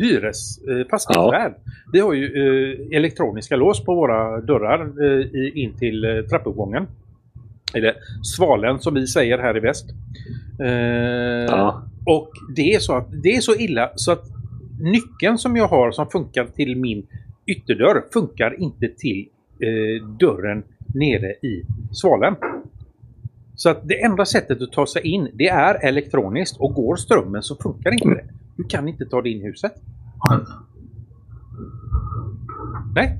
S2: hyres, eh, fastighetsvärd, vi har ju eh, elektroniska lås på våra dörrar eh, in till eh, trappuppgången. Eller svalen som vi säger här i väst. Eh,
S3: Ja.
S2: och det är, så att, det är så illa så att nyckeln som jag har som funkar till min ytterdörr funkar inte till eh, dörren nere i svalen. Så att det enda sättet att ta sig in det är elektroniskt och går strömmen så funkar inte det. Du kan inte ta dig in i huset. Nej,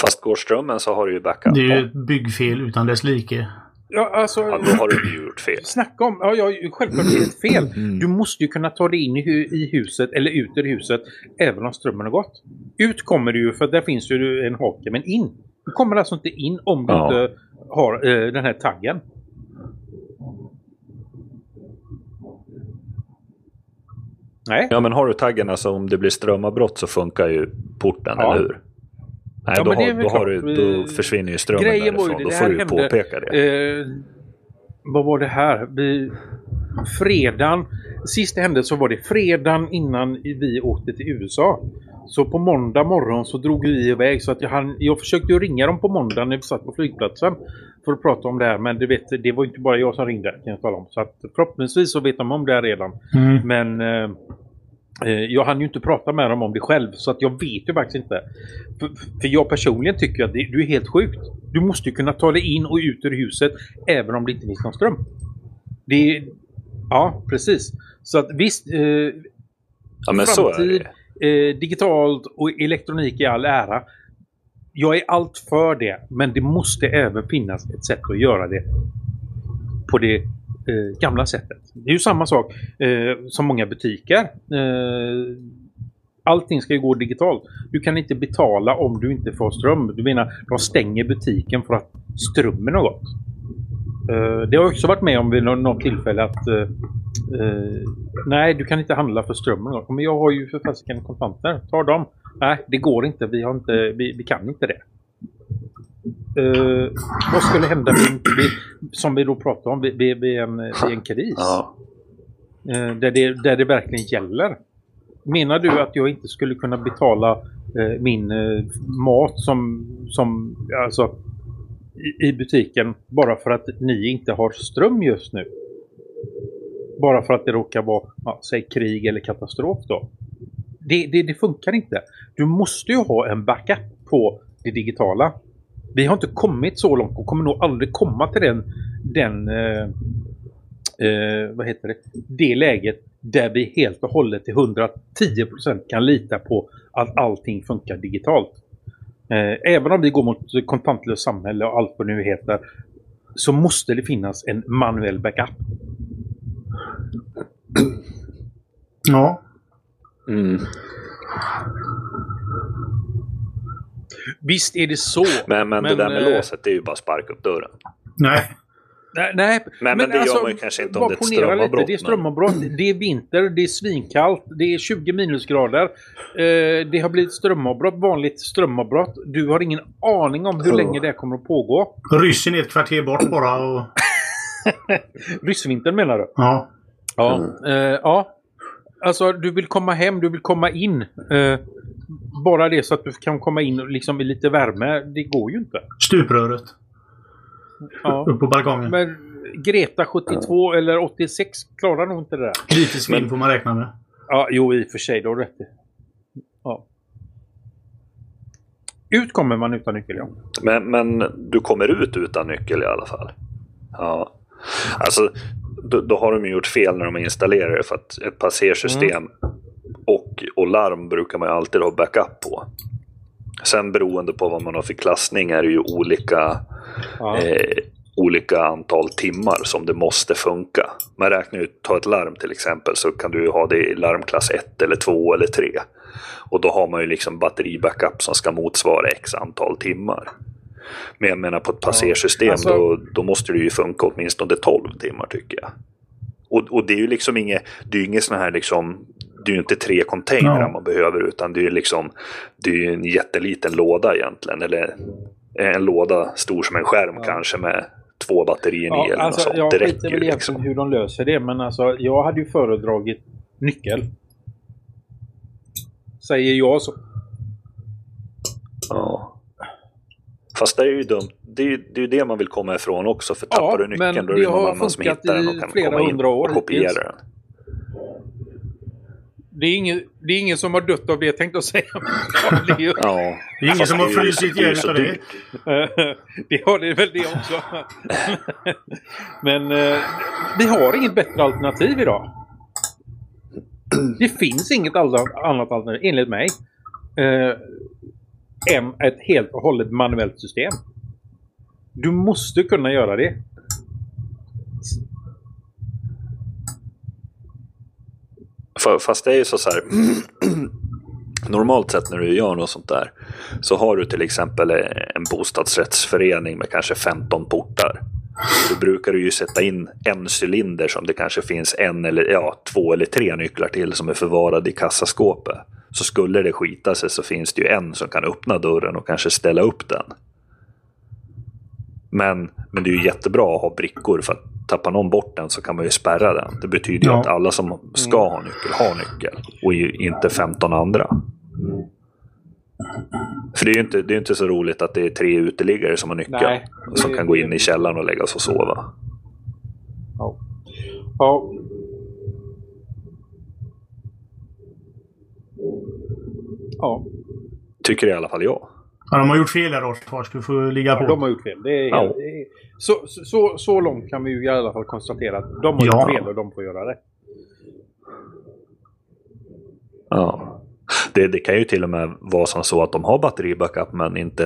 S3: Fast går strömmen så har du ju backup.
S1: Det är ju ett byggfel utan dess like.
S2: ja, alltså...
S3: Ja, då har du ju gjort fel.
S2: Snacka om, ja, ja självklart är det ett fel. Du måste ju kunna ta dig in i, i huset eller ut ur huset även om strömmen har gått. Ut kommer du ju för där finns ju en hake, men in. Du kommer alltså inte in om du
S3: Ja.
S2: inte har eh, den här taggen. Nej.
S3: Ja, men har du taggen, alltså om det blir strömavbrott så funkar ju porten,
S2: Ja.
S3: eller hur? Nej,
S2: Ja,
S3: då, har, då, har du, då
S2: Vi-
S3: försvinner ju strömmen
S2: Grejen var ju
S3: därifrån.
S2: det,
S3: Då får du
S2: hände-
S3: påpeka det.
S2: Eh, vad var det här? Vi, fredagen, sist det hände så var det fredagen innan vi åkte till USA. Så på måndag morgon så drog vi iväg så att jag, hann, jag försökte ju ringa dem på måndagen när vi satt på flygplatsen för att prata om det här. Men det, vet, det var inte bara jag som ringde kan jag tala om. Så att förhoppningsvis så vet de om det här redan.
S1: Mm.
S2: Men eh, eh, jag hann ju inte prata med dem om det själv så att jag vet ju faktiskt inte. För, för jag personligen tycker att det, du är helt sjukt. Du måste ju kunna ta dig in och ut ur huset även om det inte finns någon ström. Det är, Ja, precis. Så att visst, eh,
S3: Ja, men
S2: framtid, eh, digitalt och elektronik i all ära. Jag är allt för det, men det måste även finnas ett sätt att göra det på det eh, gamla sättet. Det är ju samma sak eh, som många butiker. Eh, allting ska ju gå digitalt. Du kan inte betala om du inte får ström. Du menar, de stänger butiken för att strömmen har gått. Eh, det har jag också varit med om vid något tillfälle att eh, eh, nej, du kan inte handla för strömmen. Men jag har ju för fasiken kontanter. Ta dem. Nej, det går inte. Vi, har inte, vi, vi kan inte det. Eh, vad skulle hända vid, som vi då pratade om vid, en, vid en kris?
S3: Ja.
S2: Eh, där, det, där det verkligen gäller. Menar du att jag inte skulle kunna betala eh, min eh, mat som, som alltså, i, i butiken bara för att ni inte har ström just nu? Bara för att det råkar vara, ja, säg krig eller katastrof då. Det, det, det funkar inte. Du måste ju ha en backup på det digitala. Vi har inte kommit så långt och kommer nog aldrig komma till den, den eh, eh, vad heter det, det läget där vi helt och hållet till 110% kan lita på att allting funkar digitalt. Eh, även om vi går mot kontantlöst samhälle och allt vad det nu heter så måste det finnas en manuell backup.
S1: Ja.
S3: Mm.
S2: Visst är det så.
S3: Men, men, det där med
S2: eh,
S3: låset, det är ju bara att sparka upp dörren.
S1: Nej.
S2: Nej, nej
S3: Men- men det gör man ju kanske inte om det är ett strömavbrott,
S2: Lite. Det är strömavbrott, det är vinter, det är svinkallt, det är 20 minusgrader. Eh, det har blivit strömavbrott, vanligt strömavbrott. Du har ingen aning om hur
S3: Oh.
S2: länge det kommer att pågå.
S1: Ryssen är ett kvarter bort bara och...
S2: Ryssvintern menar du?
S1: Ja.
S2: Ja. Eh, ja. Alltså, du vill komma hem, du vill komma in. Eh, bara det så att du kan komma in liksom i lite värme, det går ju inte.
S1: Stupröret.
S2: Ja.
S1: Upp på balkongen.
S2: Men Greta 72 eller 86 klarar nog inte det där.
S1: Lite svinn får man räkna med.
S2: Ja, jo i och för sig, då har du rätt i. Ja. Ut kommer man utan nyckel, ja.
S3: Men, men du kommer ut utan nyckel i alla fall? Ja. Alltså, då, då har de gjort fel när de installerar det för att ett passersystem mm. och, och larm brukar man ju alltid ha backup på. Sen beroende på vad man har för klassning är det ju olika, ja. eh, olika antal timmar som det måste funka. Man räknar ju, ta ett larm till exempel, så kan du ha det i larmklass 1 eller 2 eller 3. Och då har man ju liksom batteribackup som ska motsvara x antal timmar. Men jag menar på ett passersystem ja, alltså... då, då måste det ju funka åtminstone 12 timmar tycker jag. Och, och det är ju liksom inget, det är ju inget sån här liksom det är ju inte tre containrar no. man behöver utan det är ju liksom det är en jätteliten låda egentligen. Eller en låda stor som en skärm ja. kanske med två batterier ja, i eller alltså, sånt.
S2: Jag vet väl liksom. hur de löser det men alltså jag hade ju föredragit nyckel. Säger jag så.
S3: Ja. Fast det är ju dumt. Det är ju det, är det man vill komma ifrån också. För tappar ja, du nyckeln då är det någon annan som hittar den och kan komma in och kopiera den.
S2: Det är, ingen, det är ingen som har dött av det tänkte jag säga.
S1: det, är ju... ja. det är ingen som har frusit ihjäl av det.
S2: det har det väl det också. Men eh, vi har inget bättre alternativ idag. Det finns inget annat alternativ, enligt mig, eh, ett helt och hållet manuellt system. Du måste kunna göra det.
S3: Fast det är ju så, så här. Normalt sett när du gör något sånt där så har du till exempel eh, en bostadsrättsförening med kanske 15 portar. Då brukar du ju sätta in en cylinder som det kanske finns en eller ja, två eller tre nycklar till som är förvarade i kassaskåpet. Så skulle det skita sig så finns det ju en som kan öppna dörren och kanske ställa upp den. Men, men det är ju jättebra att ha brickor för att tappar någon bort den så kan man ju spärra den. Det betyder ju ja. att alla som ska ha nyckel har nyckel och inte 15 andra. För det är ju inte, det är inte så roligt att det är tre uteliggare som har nyckel. Nej, som kan gå in i källaren och lägga sig och sova.
S2: Ja. ja.
S3: Ja. Tycker i alla fall jag.
S1: Ja, de har gjort fel där Rorsfors. Du får ligga på.
S2: Ja, de har gjort fel. Det är, ja. det är, så, så, så långt kan vi ju i alla fall konstatera att de har ja. gjort fel och de får göra det.
S3: Ja. Det, det kan ju till och med vara som så att de har batteribackup men inte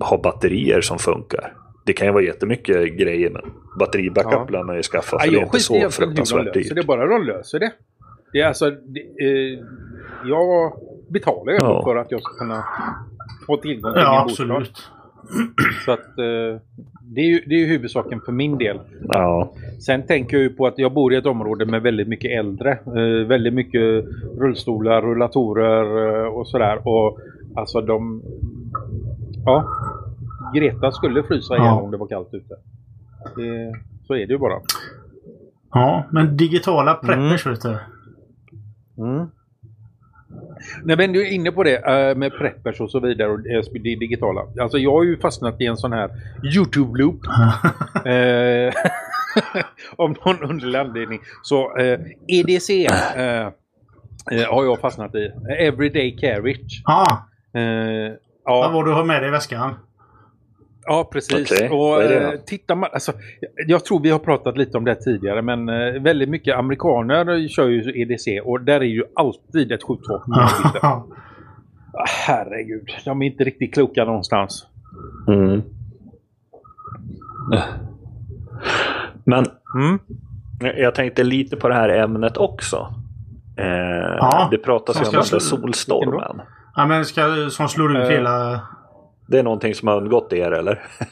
S3: har batterier som funkar. Det kan ju vara jättemycket grejer men batteribackup ja. lär man ju skaffa för ja, det är inte så fruktansvärt dyrt.
S2: Det är bara de löser det. Det är alltså... Det, eh, jag betalar ju ja. för att jag ska kunna få tillgång till
S1: ja, min bostad. Absolut.
S2: Så att eh, det, är ju, det är ju huvudsaken för min del.
S3: Ja.
S2: Sen tänker jag ju på att jag bor i ett område med väldigt mycket äldre. Eh, väldigt mycket rullstolar, rullatorer eh, och sådär. Och alltså de... Ja. Greta skulle frysa ihjäl ja. om det var kallt ute. Det, så är det ju bara.
S1: Ja, men digitala preppers mm. vet du.
S2: Mm. Nej, men du är inne på det uh, med preppers och så vidare och det digitala. Alltså jag har ju fastnat i en sån här YouTube-loop. uh, om någon underlig anledning. Så eh, EDC har jag fastnat i. Everyday Carriage.
S1: Ah. ja. Vad du har med dig i väskan?
S2: Ja, precis. Okay. Och eh, tittar man, alltså, jag tror vi har pratat lite om det tidigare, men eh, väldigt mycket amerikaner kör ju EDC och där är ju alltid ett skjutvapen ah, Herregud, de är inte riktigt kloka någonstans.
S3: Mm. Men mm. jag tänkte lite på det här ämnet också. Eh, ja, det pratas ju om den solstormen.
S1: Ja, men ska, som slår ut uh, hela
S3: det är någonting som har undgått er eller?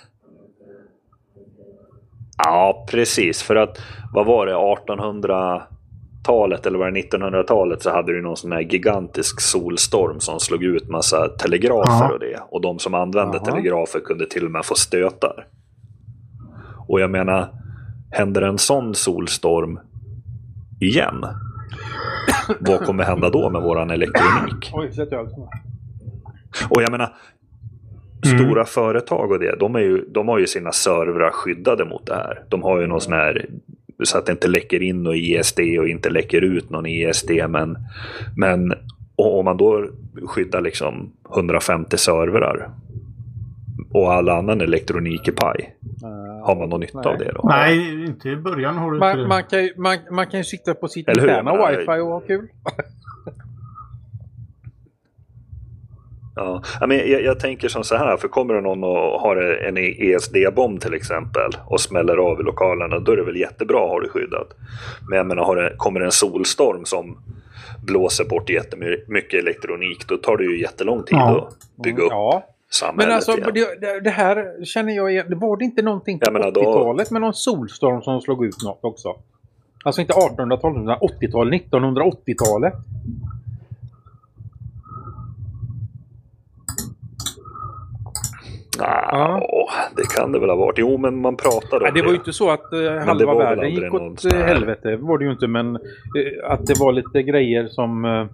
S3: ja, precis. För att vad var det, 1800-talet eller var det 1900-talet så hade du någon sån här gigantisk solstorm som slog ut massa telegrafer Aha. och det. Och de som använde Aha. telegrafer kunde till och med få stötar. Och jag menar, händer en sån solstorm igen? Vad kommer hända då med våran elektronik?
S2: Oj,
S3: och jag menar, Mm. Stora företag och det, de, är ju, de har ju sina servrar skyddade mot det här. De har ju någon sån här så att det inte läcker in någon ISD och inte läcker ut någon ISD. Men, men Och om man då skyddar liksom 150 servrar och all annan elektronik är paj. Har man någon nytta
S2: nej.
S3: av det då?
S1: Nej, inte i början har du
S2: Man, man, kan, ju- man, man kan ju sitta på sitt interna wifi och ha kul.
S3: Ja, men jag, jag tänker som så här, för kommer det någon och har en ESD-bomb till exempel och smäller av i lokalerna, då är det väl jättebra att ha det skyddat. Men jag menar, har det, kommer det en solstorm som blåser bort jättemycket elektronik, då tar det ju jättelång tid
S1: Ja.
S3: att bygga upp
S2: Ja,
S3: samhället
S2: men alltså
S3: igen.
S2: det, det- här känner jag igen. Det var det inte någonting på
S3: Jag menar, då-
S2: 80-talet med någon solstorm som slog ut något också? Alltså inte 1800-talet utan 80-talet, 1980-talet.
S3: Ja, det kan det väl ha varit. Jo, men man pratade om
S2: Nej, det var ju inte så att eh, halva världen gick
S3: någon
S2: åt
S3: sån
S2: eh, helvete. Det var det ju inte, men eh, att det var lite grejer som... Eh,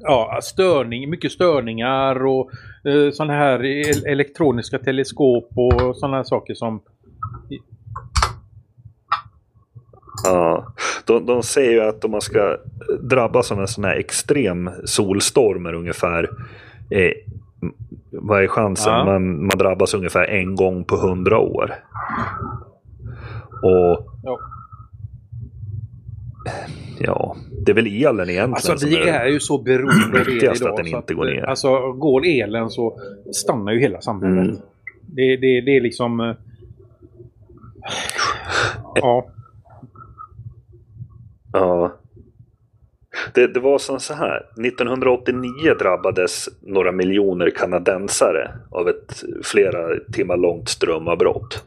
S2: ja, störning, mycket störningar och eh, sådana här el- elektroniska teleskop och sådana här saker som...
S3: Ja, de, de säger ju att om man ska drabbas av en sån här extrem solstorm är ungefär eh, vad är chansen?
S2: Ja.
S3: Man, man drabbas ungefär en gång på hundra år. Och
S2: Ja.
S3: ja, det är väl elen egentligen
S2: Alltså vi är ju så beroende av el idag.
S3: att den inte går ner.
S2: Alltså går elen så stannar ju hela samhället.
S3: Mm.
S2: Det, det, det är liksom... eh, Ja.
S3: Ja. Det, det var som så här. 1989 drabbades några miljoner kanadensare av ett flera timmar långt strömavbrott.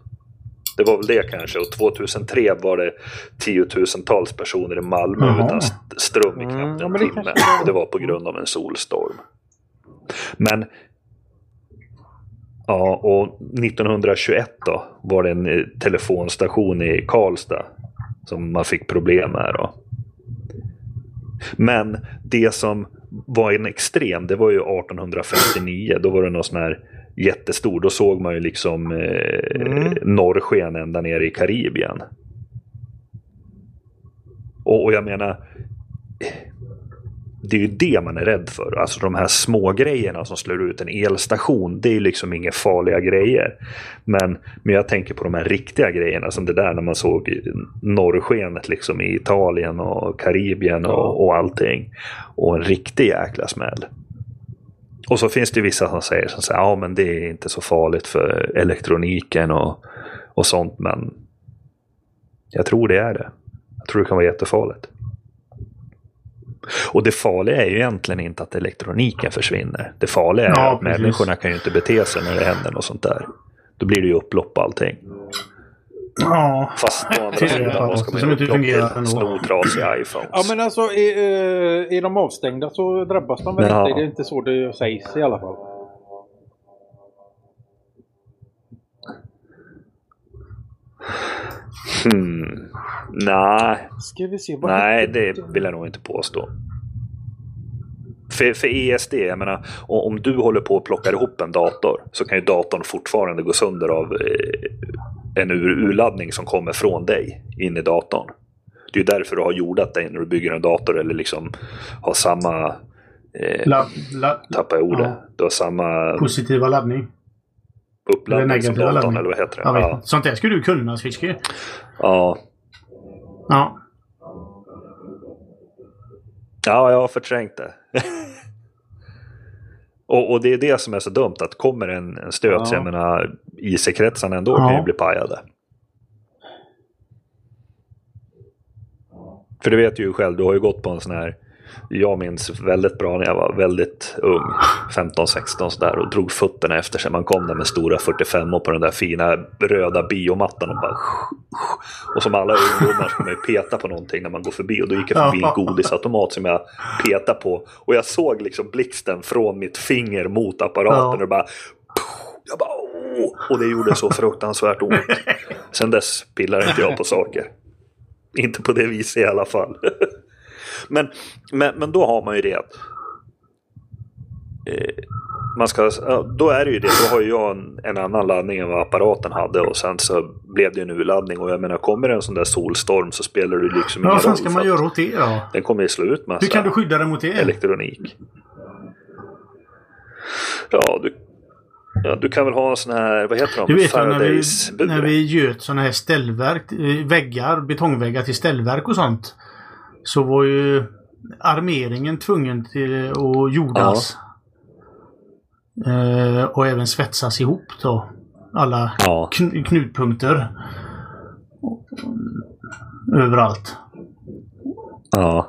S3: Det var väl det kanske. Och 2003 var det tiotusentals personer i Malmö
S1: Jaha.
S3: utan st- ström i knappt en timme. Och det var på grund av en solstorm. Men Ja, och 1921 då var det en eh, telefonstation i Karlstad som man fick problem med. Då. Men det som var en extrem, det var ju 1859. Då var det någon sån här jättestor. Då såg man ju liksom eh,
S2: Mm.
S3: norrsken ända ner i Karibien. Och, och jag menar, det är ju det man är rädd för. Alltså de här små grejerna som slår ut en elstation. Det är ju liksom inga farliga grejer. Men, men jag tänker på de här riktiga grejerna som det där när man såg norrskenet liksom i Italien och Karibien och, och allting. Och en riktig jäkla smäll. Och så finns det vissa som säger som säger, ja men det är inte så farligt för elektroniken och, och sånt. Men jag tror det är det. Jag tror det kan vara jättefarligt. Och det farliga är ju egentligen inte att elektroniken försvinner. Det farliga är
S1: Ja,
S3: att
S1: precis.
S3: människorna kan ju inte bete sig när det händer något sånt där. Då blir det ju upplopp och allting.
S1: Ja.
S3: Fast å andra sidan, vad ska man göra? Upplopp till Sno trasiga iPhones.
S2: Ja men alltså är, eh, är de avstängda så drabbas de väl
S3: Ja.
S2: inte. Det är inte så det sägs i alla fall.
S3: Hmm. Nej,
S2: Ska vi se.
S3: Nej det vill jag nog inte påstå. För, för ESD, jag menar, om du håller på och plockar ihop en dator så kan ju datorn fortfarande gå sönder av eh, en ur- urladdning som kommer från dig in i datorn. Det är ju därför du har jordat dig när du bygger en dator eller liksom har samma... Eh,
S1: La, la,
S3: tappar jag ordet.
S1: Ja.
S3: Du har samma
S1: positiva laddning. Eller
S3: uppladdning som
S1: negativa
S3: datorn,
S1: laddning.
S3: eller vad heter det? Ja.
S1: Sånt där skulle du kunna, Switchke.
S3: ja.
S1: Ja.
S3: Ja, jag har förträngt det. och, och det är det som är så dumt, att kommer en, en stöt,
S2: Ja.
S3: jag menar, IC-kretsarna ändå kan
S1: Ja.
S3: ju bli pajade. För du vet ju själv, du har ju gått på en sån här, jag minns väldigt bra när jag var väldigt ung, 15-16 sådär, och drog fötterna efter sig. Man kom där med stora 45 på den där fina röda biomattan och bara och som alla ungdomar ska man ju peta på någonting när man går förbi. Och då gick jag förbi en godisautomat som jag petade på. Och jag såg liksom blixten från mitt finger mot apparaten. Och bara... Jag bara åh! Och det gjorde så fruktansvärt ont. Sen dess pillar inte jag på saker. Inte på det viset i alla fall. Men, men, men då har man ju det att... Eh, man ska, ja, då är det ju det. Då har ju jag en, en annan laddning än vad apparaten hade och sen så blev det en urladdning. Och jag menar, kommer det en sån där solstorm så spelar det liksom ingen
S1: Vad fan
S3: roll.
S1: ska man göra åt det då?
S3: Den kommer ju slå ut massa
S1: Hur kan du skydda dig mot det?
S3: elektronik. Ja, du, ja, du kan väl ha en sån här, vad heter de?
S1: Du vet när vi, när vi göt sådana här ställverk, eh, väggar, betongväggar till ställverk och sånt. Så var ju armeringen tvungen till att jordas. Eh, och även svetsas ihop då. Alla
S3: Ja.
S1: kn knutpunkter. Överallt.
S3: ja.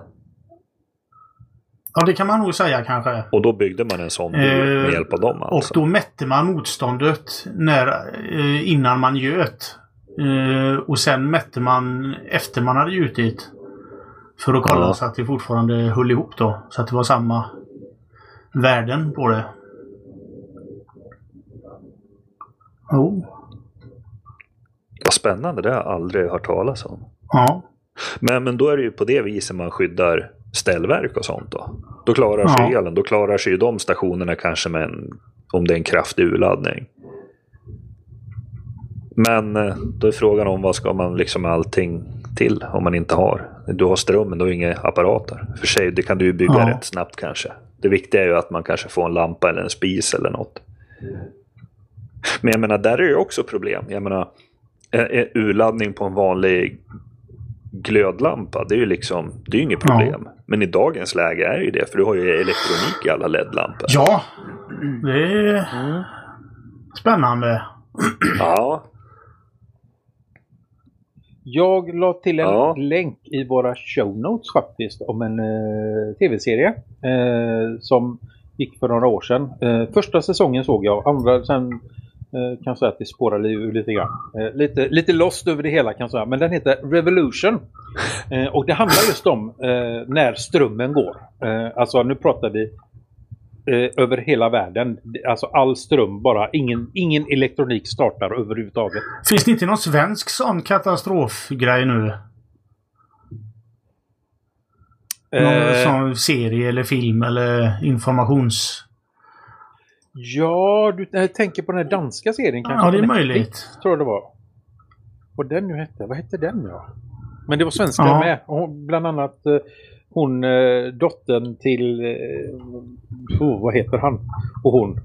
S1: Ja, det kan man nog säga kanske.
S3: Och då byggde man en sån bur med
S1: Eh,
S3: hjälp av dem
S1: Och
S3: alltså.
S1: då mätte man motståndet när, eh, innan man göt. Eh, och sen mätte man efter man hade gjutit. För att kolla
S3: Ja.
S1: så att det fortfarande höll ihop då. Så att det var samma värden på det. Jo.
S3: Vad spännande, det har jag aldrig hört talas om.
S1: Ja.
S3: Men, men då är det ju på det viset man skyddar ställverk och sånt då. Då klarar sig
S1: Ja.
S3: elen, då klarar sig ju de stationerna kanske med en, om det är en kraftig urladdning. Men eh, då är frågan om vad ska man liksom allting till om man inte har. Du har strömmen, har inga apparater. För sig, det kan du ju bygga
S1: Ja.
S3: rätt snabbt kanske. Det viktiga är ju att man kanske får en lampa eller en spis eller något. Men jag menar, där är det ju också problem. Jag menar, en- en urladdning på en vanlig glödlampa, det är ju liksom, det är ju inget problem. Men i dagens läge är det ju det, för du har ju elektronik i alla LED-lampor.
S1: Ja. Det är spännande.
S2: Mm.
S3: Ja,
S2: Jag la till en
S3: Ja.
S2: länk i våra show notes faktiskt om en eh, tv-serie eh, som gick för några år sedan. Eh, första säsongen såg jag, andra sen eh, kan jag säga att det spårade ur lite grann. Eh, lite, lite lost över det hela kan jag säga, men den heter Revolution. Eh, och det handlar just om när strömmen går. Alltså nu pratar vi eh, över hela världen. Alltså all ström bara, ingen, ingen elektronik startar överhuvudtaget.
S1: Finns det inte någon svensk sån katastrofgrej nu? Någon
S2: Eh,
S1: sån serie eller film eller informations...
S2: Ja, du tänker på den här danska serien kanske?
S1: Ja, det är möjligt.
S2: Tror jag det var. Vad den nu hette? Vad hette den ja? Men det var svenskar
S1: Ja.
S2: med. Och bland annat eh, hon, eh, dottern till... Eh, oh, vad heter han? Och hon.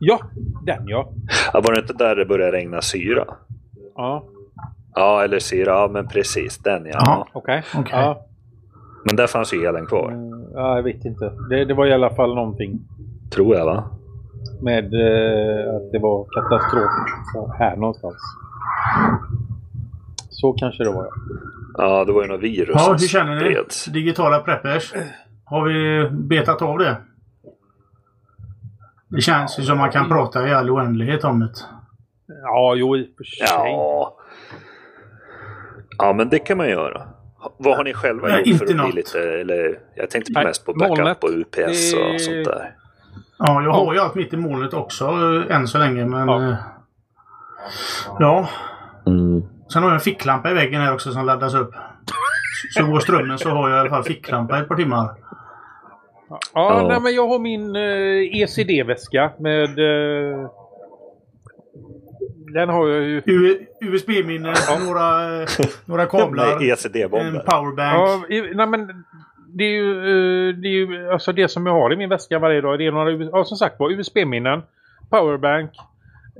S2: Ja, den ja.
S3: Ja, var det inte där det började regna syra?
S2: Ja,
S3: Ja, eller syra, ja men precis den ja.
S2: Okej.
S1: Okej.
S2: Ja,
S3: Men där fanns ju elen kvar,
S2: eh, ja, jag vet inte. Det, det var i alla fall någonting
S3: tror jag va?
S2: med eh, att det var katastrof här någonstans. Så kanske det var. ja.
S3: Ja, det var ju något virus
S1: Ja, hur känner ni?
S3: spreds.
S1: Digitala preppers. Har vi betat av det? Det känns ju som man kan prata i all oändlighet om det.
S2: Ja, jo i och för sig.
S3: Ja. Ja, men det kan man göra. Vad har ni själva
S1: Nej,
S3: gjort
S1: inte
S3: för att bli lite, eller jag tänkte
S2: Nej,
S3: mest på backup
S2: molnet.
S3: och UPS och sånt där.
S1: Ja, jag har ju allt mitt i molnet också eh, än så länge men...
S2: Ja.
S1: eh, Ja.
S3: Mm.
S1: Sen har jag en ficklampa i väggen här också som laddas upp. Så går strömmen så har jag i alla fall ficklampa i ett par timmar.
S2: Ja,
S3: Ja.
S2: Nej, men jag har min eh, ECD-väska med... Eh, den har jag ju...
S1: USB-minne, några, eh, några kablar,
S3: Nej,
S1: en powerbank.
S2: Ja, nej, men det är ju, eh, det är ju alltså det som jag har i min väska varje dag. Det är några, ja, som sagt var, USB-minnen, powerbank,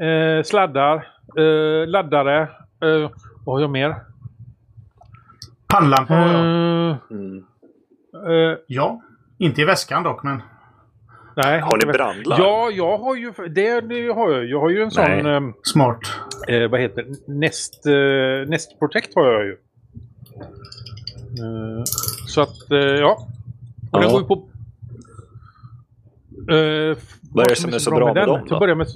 S2: eh, sladdar, eh, laddare. Eh, vad har jag mer?
S1: Pannlampa har jag.
S3: Mm.
S2: eh,
S1: Ja. Inte i väskan dock men...
S2: nej,
S3: Har ni brandlarm?
S2: Ja, jag har ju det, det har jag. Jag har ju en sån...
S3: Nej.
S2: Eh,
S1: Smart.
S2: eh, vad heter det? Nest, Nest Protect har jag ju. Så att, ja. Och den går ju på...
S3: Vad är det som är så bra med dem
S2: Till
S3: då?
S2: att börja med,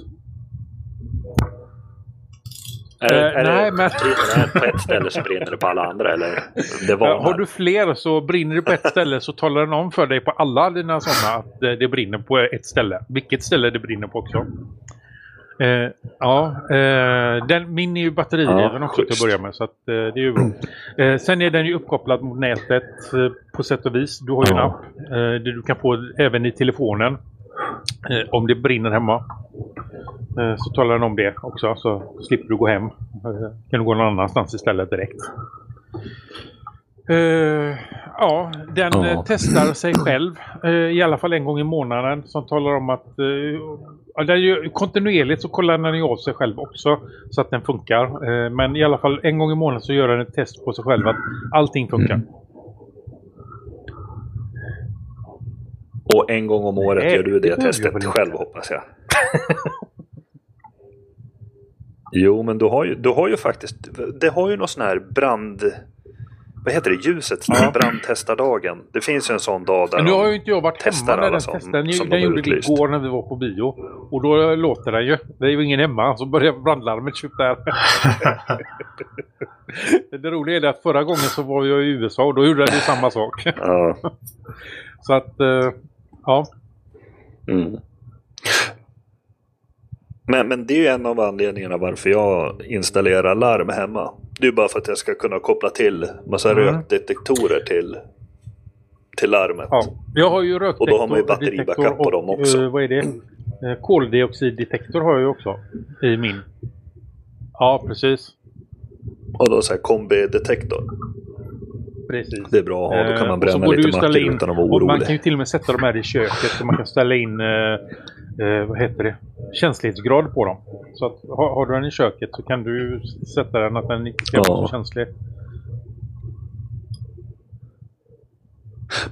S3: Är, det-
S2: Eh,
S3: är
S2: nej,
S3: det,
S2: men-
S3: brinner det på ett ställe så brinner det på alla andra eller? Det var
S2: har du fler så brinner det på ett ställe så talar den om för dig på alla dina sådana att eh, det brinner på ett ställe. Vilket ställe det brinner på också. Eh, ja, eh, den, min är ju batteridriven
S3: Ja,
S2: också till att börja med så att, eh, det är ju bra. Eh, sen är den ju uppkopplad mot nätet på sätt och vis. Du har ju en
S3: Ja.
S2: app eh, du kan få även i telefonen om det brinner hemma. Eh, så talar den om det också så slipper du gå hem. Eh, kan du gå någon annanstans istället direkt. Eh, ja, den eh, testar sig själv eh, i alla fall en gång i månaden som talar om att eh, ja, gör, kontinuerligt så kollar den ju av sig själv också så att den funkar. Eh, men i alla fall en gång i månaden så gör den ett test på sig själv att allting funkar.
S3: Mm. Och en gång om året
S2: Nej,
S3: gör du
S2: det
S3: det testet själv hoppas jag. jo, men du har ju, du har ju faktiskt, det har ju någon sån här brand... Vad heter det? Ljusets
S2: Ja.
S3: brandtestardagen. Det finns ju en sån dag där
S2: Men nu har ju inte jag varit hemma när den
S3: som-
S2: testade. Den,
S3: som
S2: den gjorde
S3: utlyst.
S2: igår när vi var på bio. Och då låter den ju. Det är ju ingen hemma. Så börjar brandlarmet tjuta där. det roliga är att förra gången så var jag i USA och då gjorde den ju samma sak.
S3: Ja.
S2: så att, eh, ja.
S3: Mm. Men, men det är ju en av anledningarna varför jag installerar larm hemma. Det är bara för att jag ska kunna koppla till massa
S2: Mm.
S3: rökdetektorer till, till larmet.
S2: ja. Jag har ju rökdetektor.
S3: Och då har man ju batteribackup på dem
S2: och,
S3: också.
S2: eh, vad är det? Eh, koldioxiddetektor har jag ju också i min. Ja, precis.
S3: Och då så här kombidetektor.
S2: Precis.
S3: Det är bra att ha, då kan
S2: Eh,
S3: man
S2: och så
S3: bränna lite mackor
S2: in-
S3: utan att vara
S2: och Man kan ju
S3: orolig.
S2: till och med sätta dem här i köket så man kan ställa in eh, eh, vad heter det? känslighetsgrad på dem. Så att har, har du den i köket så kan du sätta den att den inte ska vara
S3: Ja.
S2: så känslig.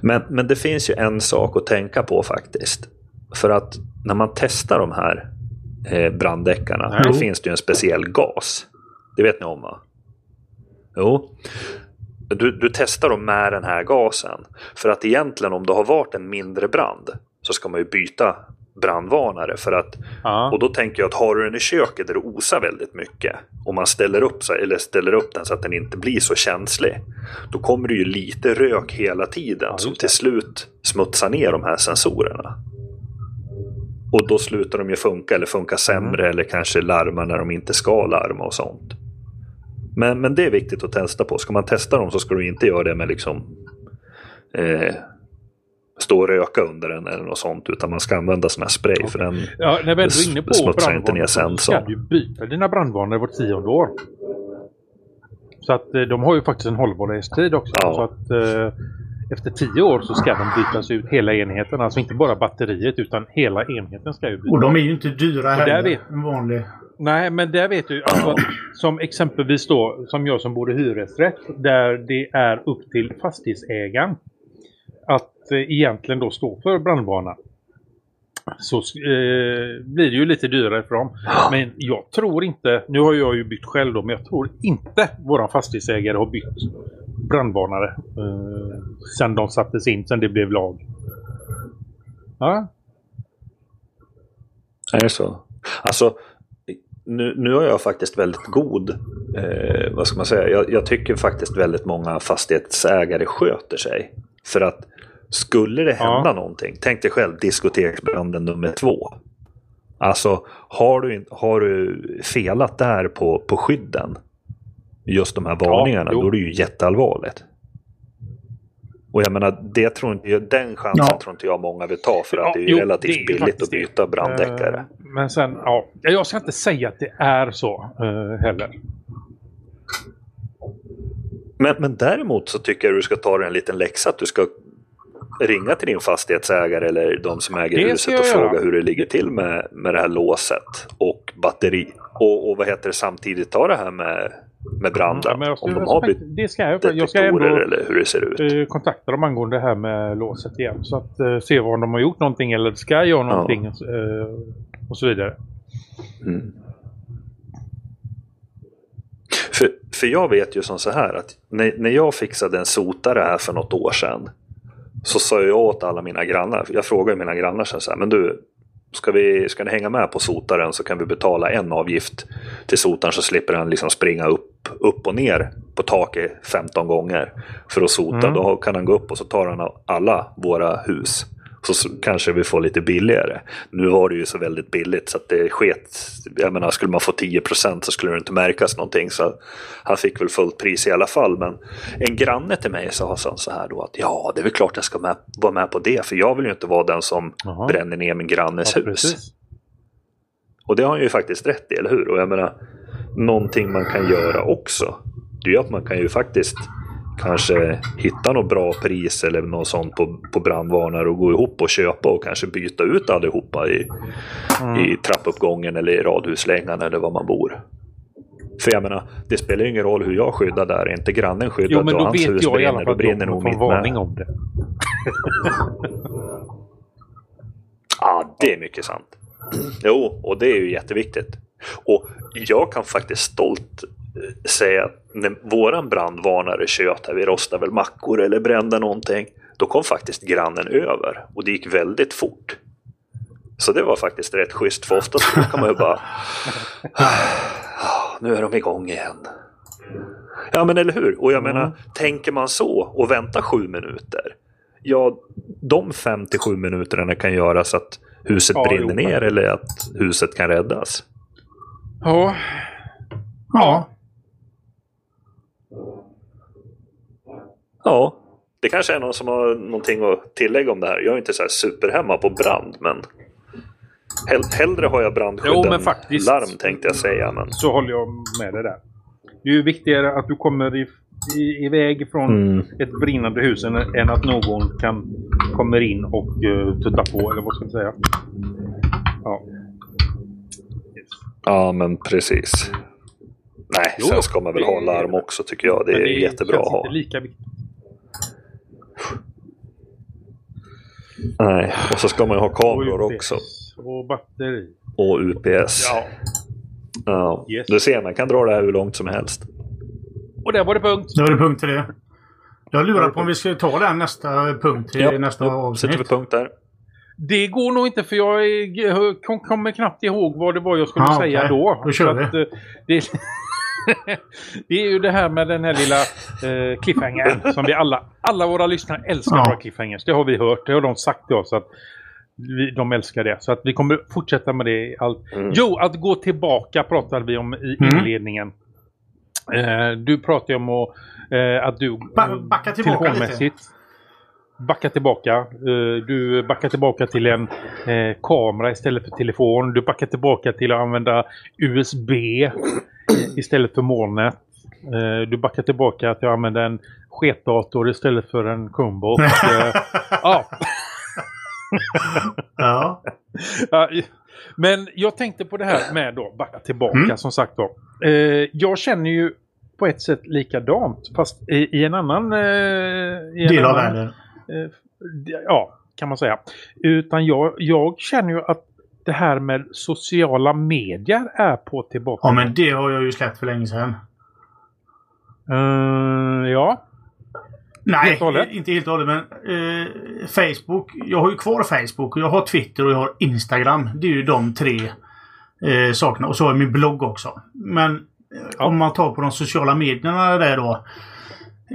S3: Men, men det finns ju en sak att tänka på faktiskt. För att när man testar de här eh, branddäckarna,
S2: Nej.
S3: då finns det ju en speciell gas. Det vet ni om va? Jo. Du, du testar dem med den här gasen. För att egentligen om det har varit en mindre brand så ska man ju byta brandvarnare. För att,
S2: Ja.
S3: och då tänker jag att har du den i köket där det osar väldigt mycket och man ställer upp, sig, eller ställer upp den så att den inte blir så känslig. Då kommer det ju lite rök hela tiden
S2: Ja,
S3: som till slut smutsar ner de här sensorerna. Och då slutar de ju funka eller funka sämre
S2: Mm.
S3: eller kanske larma när de inte ska larma och sånt. Men, men det är viktigt att testa på. Ska man testa dem så ska du inte göra det med liksom eh, stå och röka under den eller något sånt. Utan man ska använda sån här spray. För den,
S2: Ja, när vi ändå är inne på
S3: smutsar inte ner
S2: brandvarnare så
S3: sen,
S2: ska du ju byta dina brandvarnare vart tionde år. Så att eh, de har ju faktiskt en hållbarhetstid också.
S3: Ja.
S2: Så att eh, efter tio år så ska de bytas ut hela enheten. Alltså inte bara batteriet utan hela enheten ska ju bytas.
S1: Och de är ju inte dyra heller. vanlig.
S2: Nej, men där vet du alltså, att, som exempelvis då, som jag som bor i hyresrätt, där det är upp till fastighetsägaren att eh, egentligen då stå för brandvarnare. Så eh, blir det ju lite dyrare för dem. Men jag tror inte, nu har jag ju bytt själv då, men jag tror inte våran fastighetsägare har bytt brandvarnare eh, sen de sattes in, sen det blev lag. Ja,
S3: Är det så? Alltså, nu, nu har jag faktiskt väldigt god, eh, vad ska man säga, jag, jag tycker faktiskt väldigt många fastighetsägare sköter sig. För att skulle det hända
S2: Ja.
S3: någonting, tänk dig själv diskoteksbranden nummer två. Alltså, har du, har du felat där på, på skydden, just de här varningarna,
S2: jo.
S3: då är det ju jätteallvarligt. Och jag menar, det tror inte, jag- den chansen
S1: Ja.
S3: tror inte jag många vill ta för att
S2: Ja,
S3: det är
S2: jo,
S3: relativt
S2: det är
S3: billigt att byta branddäckare.
S2: Eh, Men sen, ja. Jag ska inte säga att det är så eh, heller.
S3: Men, men däremot så tycker jag du ska ta dig en liten läxa att du ska ringa till din fastighetsägare eller de som äger
S2: Det
S3: huset och
S2: göra.
S3: fråga hur det ligger till med, med det här låset och batteri. Och, och vad heter det samtidigt ta det här med, med branden.
S2: Ja, jag
S3: om de har bytt
S2: det ska jag. Jag ska
S3: detektorer
S2: ändå
S3: eller hur det ser ut.
S2: eh, kontakta dem angående det här med låset igen. Så att eh, se om de har gjort någonting eller ska göra någonting eh, och så vidare.
S3: Mm. För, för jag vet ju som så här att när, när jag fixade en sotare här för något år sedan så sa jag åt alla mina grannar, jag frågade mina grannar sen så här, men du, ska, vi, ska ni hänga med på sotaren så kan vi betala en avgift till sotaren så slipper han liksom springa upp, upp och ner på taket 15 gånger för att sota.
S2: Mm.
S3: Då kan han gå upp och så tar han alla våra hus Så, kanske vi får lite billigare. Nu var det ju så väldigt billigt så att det sket. Jag menar, skulle man få 10% så skulle det inte märkas någonting. Så han fick väl fullt pris i alla fall. Men en granne till mig sa så här då att ja, det är väl klart jag ska med, vara med på det. För jag vill ju inte vara den som
S2: Jaha.
S3: bränner ner min grannes
S2: Ja,
S3: hus.
S2: precis.
S3: Och det har han ju faktiskt rätt i, eller hur? Och jag menar, någonting man kan göra också, det är ju att man kan ju faktiskt kanske hitta något bra pris eller något sånt på, på brandvarnare och gå ihop och köpa och kanske byta ut allihopa i,
S2: Mm.
S3: i trappuppgången eller i radhuslängan eller var man bor. För jag menar, det spelar ju ingen roll hur jag skyddar där. Är inte grannen skyddad
S2: Jo, men
S3: och
S2: då
S3: hans
S2: vet
S3: hus brinner, då brinner nog mitt
S2: varning
S3: med.
S2: om det.
S3: Ja, det är mycket sant. Jo, och det är ju jätteviktigt. Och jag kan faktiskt stolt säga att när våran brandvarnare tjöt här, vi rostade väl mackor eller brände någonting, då kom faktiskt grannen över och det gick väldigt fort. Så det var faktiskt rätt schysst, för oftast då kan man ju bara... "Ah, Nu är de igång igen. Ja, men eller hur? Och jag menar, tänker man så och väntar sju minuter, ja, de fem till sju minuterna kan göra så att huset
S2: Ja,
S3: brinner
S2: jo,
S3: ner eller att huset kan räddas.
S2: Ja,
S1: Ja.
S3: Ja, det kanske är någon som har någonting att tillägga om det här. Jag är inte så här superhemma på brand, men hell hellre har jag brandskydd
S2: Jo, men
S3: än
S2: faktiskt.
S3: larm tänkte jag säga. Men...
S2: så håller jag med dig där. Det är ju viktigare att du kommer i, i, iväg från
S3: Mm.
S2: ett brinnande hus än, än att någon kan kommer in och uh, tuttar på, eller vad ska jag säga. Ja.
S3: Ja, men precis. Nej,
S2: Jo,
S3: sen ska man väl ha
S2: det-
S3: larm också tycker jag. Det är
S2: Men
S3: jättebra att ha.
S2: inte lika viktigt.
S3: Nej, och så ska man ju ha kameror
S2: Och
S3: också.
S2: Och batteri.
S3: Och UPS.
S2: Ja.
S3: Ja.
S2: Yes.
S3: Du ser, man kan dra det här hur långt som helst.
S2: Och där var det punkt.
S1: Då är det punkt till det. Jag lurar på om vi ska ta den nästa punkt till nästa
S3: då sätter vi
S1: avsnitt.
S3: punkt där.
S2: Det går nog inte för jag är, kom, kommer knappt ihåg vad det var jag skulle
S1: Ah,
S2: säga
S1: okej.
S2: då.
S1: Då kör
S2: Så
S1: vi.
S2: att, eh, det, det är ju det här med den här lilla eh, cliffhangern som vi alla, alla våra lyssnare älskar
S1: Ja.
S2: våra cliffhangers. Det har vi hört, det har de sagt till oss. Att vi, de älskar det. Så att vi kommer fortsätta med det allt.
S3: Mm.
S2: Jo, att gå tillbaka pratade vi om i
S1: Mm.
S2: inledningen. Eh, du pratade om att, eh, att du...
S1: Ba- backa tillbaka
S2: telefonmässigt Backa tillbaka. Eh, du backar tillbaka till en eh, kamera istället för telefon. Du backar tillbaka till att använda USB istället för molnet. Eh, du backar tillbaka till att använda en sketdator istället för en Chromebook. Eh, ja.
S1: Ja.
S2: Men jag tänkte på det här med då backa tillbaka
S1: Mm.
S2: som sagt då. Eh, jag känner ju på ett sätt likadant fast i, i en annan... Eh, i
S1: Del av världen.
S2: eh, ja, kan man säga. Utan jag, jag känner ju att det här med sociala medier är på tillbaka.
S1: Ja, men det har jag ju släppt för länge sedan.
S2: Eh, ja.
S1: Nej,
S2: Helt hållet?
S1: inte helt och hållet men eh, Facebook. Jag har ju kvar Facebook och jag har Twitter och jag har Instagram. Det är ju de tre eh, sakerna. Och så har jag min blogg också. Men eh,
S2: Ja.
S1: om man tar på de sociala medierna där då.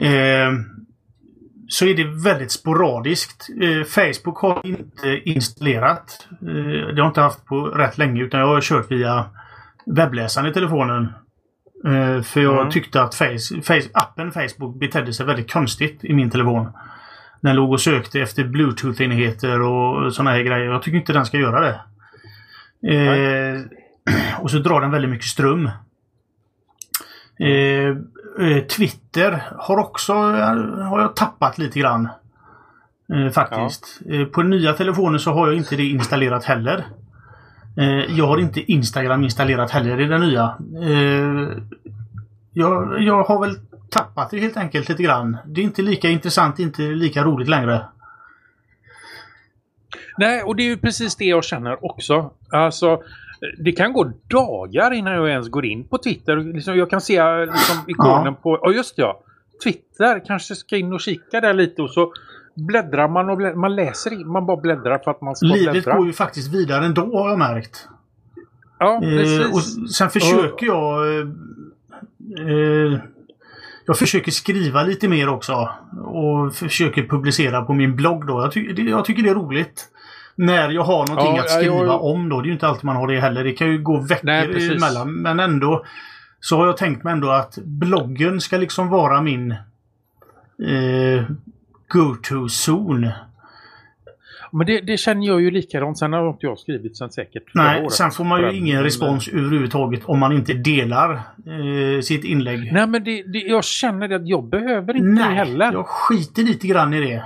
S1: Eh, så är det väldigt sporadiskt. Eh, Facebook har inte installerat. Eh, det har inte haft på rätt länge utan jag har kört via webbläsaren i telefonen. Eh, för jag
S2: Mm.
S1: tyckte att face, face, appen Facebook betedde sig väldigt konstigt i min telefon. Den låg och sökte efter bluetooth-enheter och sådana här grejer. Jag tycker inte den ska göra det. Och så drar den väldigt mycket ström. Eh, eh, Twitter har också eh, har jag tappat lite grann. Faktiskt. Eh, på nya telefoner så har jag inte det installerat heller. Jag har inte Instagram installerat heller i den nya. Jag, jag har väl tappat det helt enkelt lite grann. Det är inte lika intressant, inte lika roligt längre.
S2: Nej, och det är ju precis det jag känner också. Alltså, det kan gå dagar innan jag ens går in på Twitter. Liksom, jag kan se liksom, ikonen på... Ja, just ja. Twitter. Kanske ska in och kika där lite och så bläddrar man och bläddrar. Man läser in. Man bara bläddrar för att man ska
S1: Livet
S2: bläddra.
S1: går ju faktiskt vidare ändå har jag märkt.
S2: Ja,
S1: Eh,
S2: precis.
S1: och sen försöker jag... Eh, eh, jag försöker skriva lite mer också. Och försöker publicera på min blogg då. Jag, ty jag tycker det är roligt. När jag har någonting
S2: Ja,
S1: att skriva
S2: jag-
S1: om då. Det är ju inte alltid man har det heller. Det kan ju gå veckor
S2: Nej,
S1: emellan. Men ändå så har jag tänkt mig ändå att bloggen ska liksom vara min eh, go-to-zon.
S2: Men det, det känner jag ju likadant. Sen har inte jag skrivit sen säkert
S1: Nej,
S2: året.
S1: sen får man ju ingen
S2: men-
S1: respons överhuvudtaget om man inte delar eh, sitt inlägg.
S2: Nej, men det, det, jag känner att jag behöver inte det heller.
S1: jag skiter lite grann i det.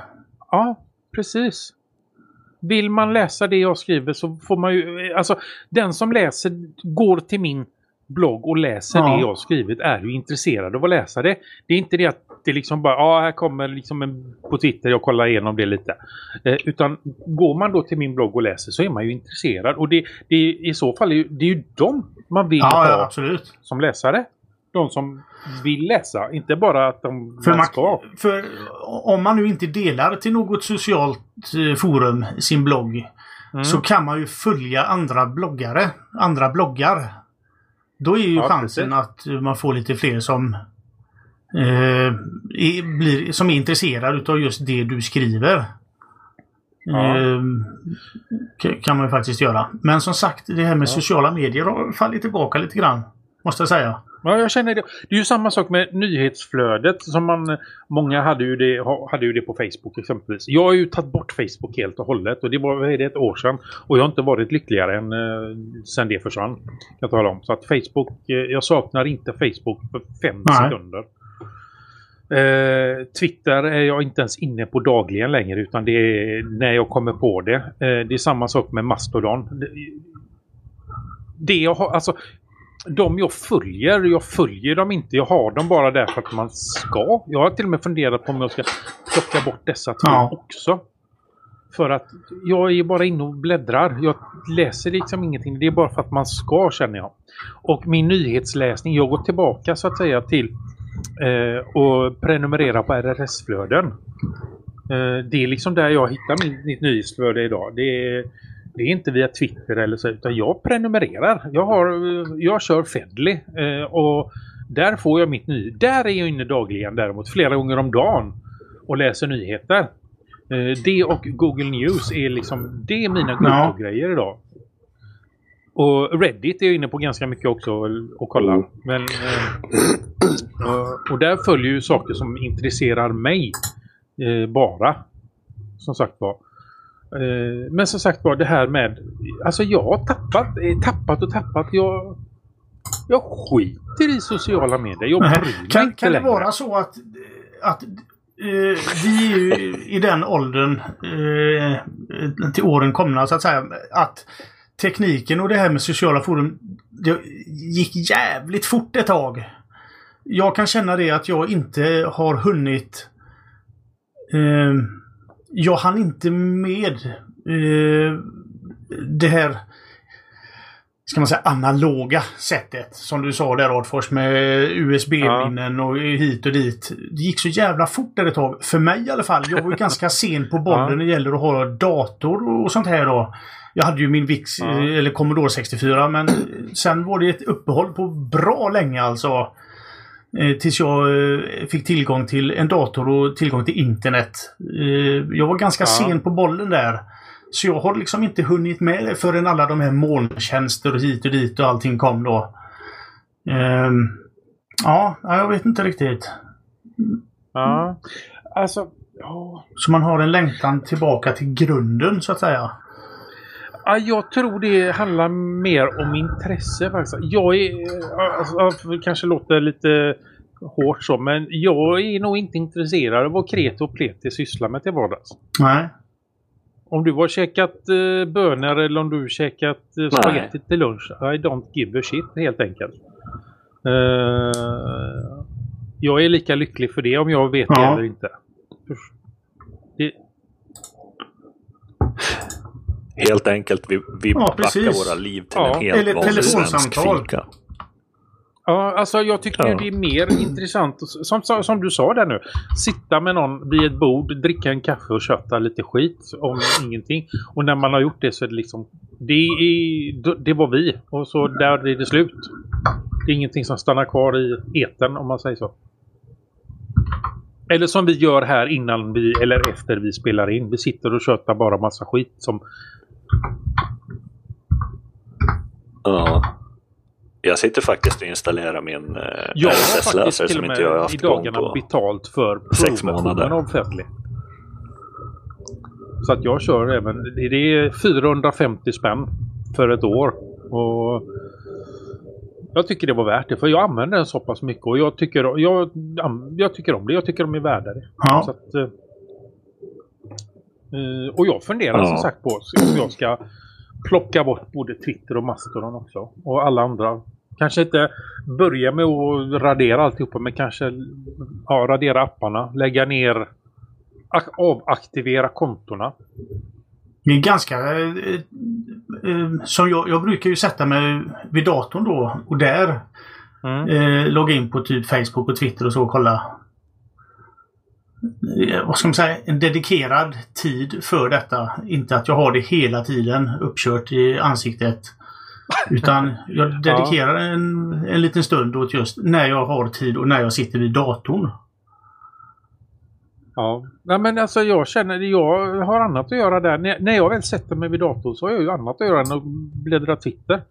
S2: Ja, precis. Vill man läsa det jag skriver så får man ju... Alltså, den som läser, går till min blogg och läser
S1: Ja.
S2: det jag skrivit är ju intresserad av att läsa det. Det är inte det att det liksom bara, ja här kommer liksom en på Twitter, jag kollar igenom det lite. Eh, utan går man då till min blogg och läser så är man ju intresserad. Och det, det i så fall är ju, det är ju dem man vill
S1: Ja,
S2: ha
S1: ja
S2: som läsare. De som vill läsa, inte bara att de
S1: För,
S2: man ska.
S1: för om man nu inte delar till något socialt eh, forum sin blogg
S2: Mm.
S1: så kan man ju följa andra bloggare, andra bloggar. Då är ju
S2: Ja,
S1: chansen
S2: precis.
S1: att man får lite fler som eh, är, blir, som är intresserade utav just det du skriver.
S2: Ja.
S1: Eh, k- kan man ju faktiskt göra. Men som sagt, det här med sociala medier har fallit tillbaka lite grann. Måste jag säga.
S2: Ja, jag känner det. Det är ju samma sak med nyhetsflödet. som man Många hade ju, det, ha- hade ju det på Facebook exempelvis. Jag har ju tagit bort Facebook helt och hållet. Och det var är det, ett år sedan. Och jag har inte varit lyckligare än eh, sen det försvann. Kan jag tala om. Så att Facebook, eh, jag saknar inte Facebook för fem
S1: Nej.
S2: sekunder. Eh, Twitter är jag inte ens inne på dagligen längre utan det är när jag kommer på det. Eh, det är samma sak med Mastodon. Det, det jag har, alltså de jag följer, jag följer dem inte. Jag har dem bara där för att man ska. Jag har till och med funderat på om jag ska plocka bort dessa två
S1: Ja.
S2: också. För att jag är bara inne och bläddrar. Jag läser liksom ingenting. Det är bara för att man ska känner jag. Och min nyhetsläsning, jag går tillbaka så att säga till eh, och prenumerera på RSS-flöden. Eh, det är liksom där jag hittar mitt nyhetsflöde idag. Det är, det är inte via Twitter eller så, utan jag prenumererar. Jag, har, jag kör Fedly eh, och där får jag mitt ny. Där är jag inne dagligen däremot, flera gånger om dagen och läser nyheter. Eh, det och Google News är liksom, det är mina
S1: Ja.
S2: go-to-grejer idag. Och Reddit är jag inne på ganska mycket också och, kollar.
S3: Mm.
S2: Men, eh, och, och där följer ju saker som intresserar mig eh, bara. Som sagt var. Eh, men som sagt var det här med... Alltså jag har tappat, eh, tappat och tappat. Jag, jag skiter i sociala medier. Jag bryr mig
S1: Kan,
S2: inte
S1: kan det
S2: längre.
S1: vara så att, att eh, vi är ju i den åldern eh, till åren komna så att säga att tekniken och det här med sociala forum det gick jävligt fort ett tag. Jag kan känna det att jag inte har hunnit eh, jag hann inte med eh, det här ska man säga analoga sättet. Som du sa där Adfors med USB-minnen och hit och dit. Det gick så jävla fort där ett tag. För mig i alla fall. Jag var ju ganska sen på bollen
S2: Ja.
S1: när det gäller att ha dator och sånt här då. Jag hade ju min VIX,
S2: Ja.
S1: eller Commodore 64, men sen var det ett uppehåll på bra länge alltså. Eh, tills jag eh, fick tillgång till en dator och tillgång till internet. Eh, jag var ganska
S2: Ja.
S1: sen på bollen där. Så jag har liksom inte hunnit med förrän alla de här molntjänster och hit och dit och allting kom då. Ehm, ja, ja, jag vet inte riktigt.
S2: Ja. Alltså... Ja.
S1: Så man har en längtan tillbaka till grunden så att säga.
S2: Ja, jag tror det handlar mer om intresse faktiskt. Jag är, alltså, det kanske låter lite hårt så, men jag är nog inte intresserad av vad kreti och pleti sysslar med till vardags.
S1: Nej.
S2: Om du har käkat eh, bönor eller om du har käkat eh, spagetti till lunch. I don't give a shit helt enkelt. Eh, jag är lika lycklig för det om jag vet det
S1: Ja.
S2: eller inte. Det,
S3: Helt enkelt, vi, vi
S1: Ja,
S3: backar
S1: precis.
S3: våra liv till
S2: Ja,
S3: en helt
S1: eller
S3: vanlig svensk
S1: telefonsamtal.
S3: fika.
S2: Ja, alltså jag tycker
S3: Ja.
S2: det är mer intressant, som, som, som du sa där nu, sitta med någon vid ett bord, dricka en kaffe och köta lite skit om ingenting. Och när man har gjort det så är det liksom, det, är, det var vi och så där är det slut. Det är ingenting som stannar kvar i eten om man säger så. Eller som vi gör här innan vi, eller efter vi spelar in. Vi sitter och tjötar bara massa skit som...
S3: Ja. Jag sitter faktiskt och installerar min eh,
S2: Jag
S3: RSS-läsare som inte jag har
S2: med
S3: haft
S2: i dagarna
S3: på.
S2: betalt för
S3: sex månader.
S2: av. Så att jag kör även... Det är 450 spänn för ett år. Och jag tycker det var värt det för jag använder den så pass mycket och jag tycker, jag, jag tycker om det. Jag tycker de är värda det. Så
S1: Ja.
S2: att, eh, eh, och jag funderar
S3: Ja.
S2: som sagt på om jag ska plocka bort både Twitter och Mastodon också. Och alla andra. Kanske inte börja med att radera alltihopa men kanske ja, radera apparna. Lägga ner ak- avaktivera kontona.
S1: Det är ganska... Eh, eh, som jag, jag brukar ju sätta mig vid datorn då och där
S2: Mm.
S1: eh, logga in på typ Facebook och Twitter och så och kolla. Eh, vad ska man säga? En dedikerad tid för detta. Inte att jag har det hela tiden uppkört i ansiktet. Utan jag dedikerar en, en liten stund åt just när jag har tid och när jag sitter vid datorn.
S2: Ja, Nej, men alltså jag känner jag har annat att göra där. När, när jag väl sätter mig vid datorn så har jag ju annat att göra än att bläddra Twitter.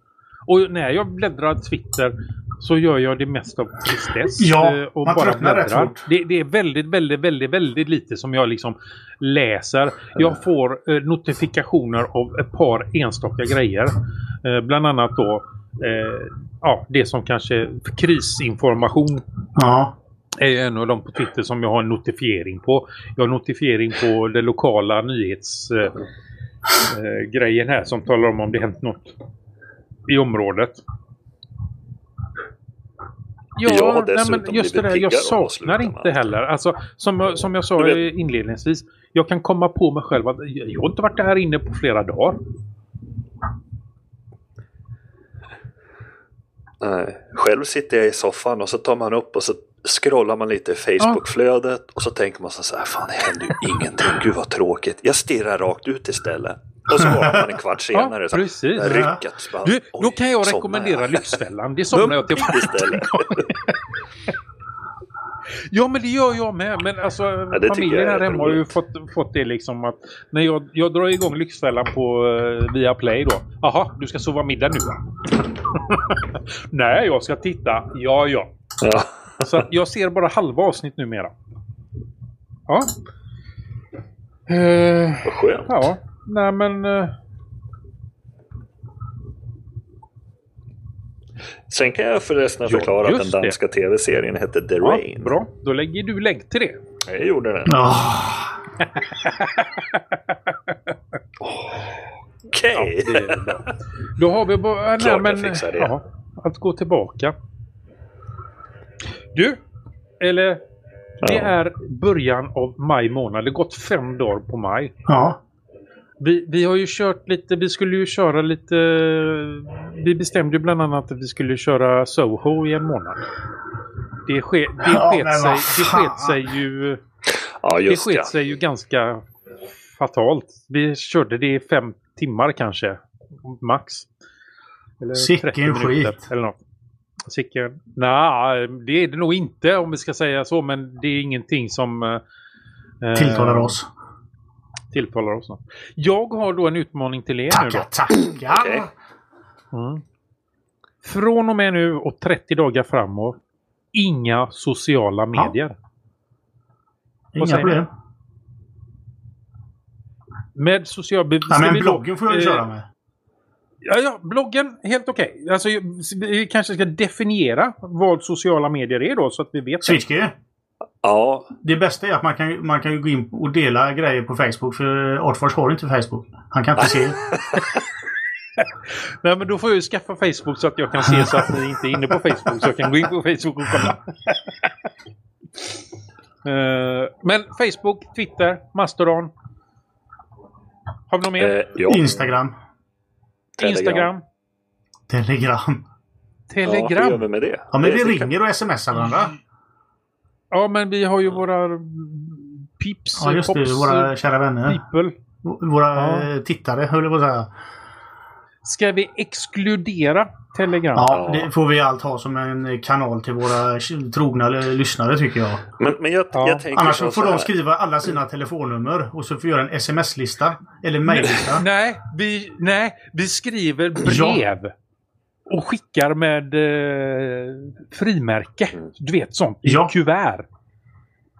S2: Och när jag bläddrar Twitter så gör jag det mest av tristess.
S1: Ja,
S2: eh, och
S1: man
S2: bara
S1: tröttnar rätt fort.
S2: Det, det är väldigt, väldigt, väldigt, väldigt lite som jag liksom läser. Jag får eh, notifikationer av ett par enstaka grejer. Eh, bland annat då eh, ja, det som kanske krisinformation
S1: Ja.
S2: är en av de på Twitter som jag har en notifiering på. Jag har notifiering på den lokala nyhetsgrejen eh, grejen här som talar om om det hänt något i området.
S3: Jag har
S2: nej, men just det där, jag saknar inte heller. Alltså, som, som jag sa
S3: vet-
S2: inledningsvis, jag kan komma på mig själv att jag jag har inte varit här inne på flera dagar.
S3: Nej. Själv sitter jag i soffan och så tar man upp och så scrollar man lite i Facebookflödet och så tänker man så här, fan det händer ju ingenting, gud vad tråkigt. Jag stirrar rakt ut istället. Och så vaknar man en kvart senare.
S2: Ja,
S3: så
S2: precis.
S3: här, rycket. Så bara,
S2: Du, då kan jag rekommendera
S3: jag.
S2: Lyxfällan. Det somnar jag till
S3: istället.
S2: Ja men det gör jag med. Men alltså
S3: tycker
S2: familjen här hemma har ju fått, fått det liksom att när jag, jag drar igång Lyxfällan på uh, via Play då. Jaha, du ska sova middag nu va? Nej, jag ska titta. Ja, ja.
S3: Ja.
S2: Så jag ser bara halva avsnitt numera. Ja. Eh,
S3: Vad skönt.
S2: ja, nej men... eh,
S3: Sen kan jag förresten
S2: Ja,
S3: förklara att den danska tv-serien hette The
S2: ja,
S3: Rain.
S2: bra, då lägger du länk till det.
S3: Jag gjorde den.
S1: Ja.
S3: Okej.
S2: Det är bra. Då har vi bara... Nej,
S3: Klart jag
S2: men,
S3: fixar det.
S2: Ja, att gå tillbaka. Du, eller det
S3: Ja.
S2: är början av maj månad. Det har gått fem dagar på maj.
S1: Ja.
S2: Vi, vi har ju kört lite, vi skulle ju köra lite... Vi bestämde ju bland annat att vi skulle köra Soho i en månad. Det, ske, det,
S1: Ja,
S2: sket, sig, det sket sig ju...
S3: Ja,
S2: Det sket
S3: ja.
S2: sig ju ganska fatalt. Vi körde det i fem timmar kanske. Max. Eller
S1: Sicken
S2: 30 minuter
S1: skit.
S2: Eller något. Sicken? Nej, det är det nog inte om vi ska säga så. Men det är ingenting som... eh,
S1: Tilltalar oss.
S2: Tilltalar oss. något. Jag har då en utmaning till er nu
S1: Tackar,
S2: då.
S1: tackar.
S3: Okej.
S2: Mm. Från och med nu och 30 dagar framåt. Inga sociala medier. Vad
S1: Inga problem.
S2: Med social...
S1: Ja,
S2: ska
S1: men
S2: vi då,
S1: bloggen får jag
S2: eh,
S1: köra med.
S2: Ja, ja, bloggen, helt okej. Alltså, vi kanske ska definiera vad sociala medier är då, så att vi vet. det.
S3: Ja,
S1: Det bästa är att man kan, man kan gå in och dela grejer på Facebook. För Artfors har inte Facebook. Han kan inte se.
S2: Nej, men då får jag ju skaffa Facebook så att jag kan se så att ni inte är inne på Facebook. Så jag kan gå in på Facebook och kolla. Eh, men Facebook, Twitter, Mastodon. Har vi något mer?
S3: eh, ja.
S1: Instagram.
S3: Telegram.
S2: Instagram.
S1: Telegram.
S3: Ja, hur gör
S2: Telegram.
S3: vi med det?
S1: Ja, men
S3: Det-
S1: vi ringer och smsar varandra.
S2: Ja, men vi har ju våra Pips,
S1: Ja, just det.
S2: Pops,
S1: Våra kära vänner.
S2: People.
S1: Våra
S2: Ja.
S1: eh, tittare, höll jag på att säga.
S2: ska vi exkludera Telegram?
S1: Ja, det får vi allt ha som en kanal till våra trogna lyssnare tycker jag.
S3: Men, men jag,
S2: Ja.
S3: jag tänker
S1: Annars
S3: så
S1: får de skriva alla sina telefonnummer och så får vi göra en sms-lista. Eller mejllista.
S2: Nej, vi, nej, vi skriver brev. Och skickar med eh, frimärke. Du vet sånt. I
S1: Ja.
S2: kuvert.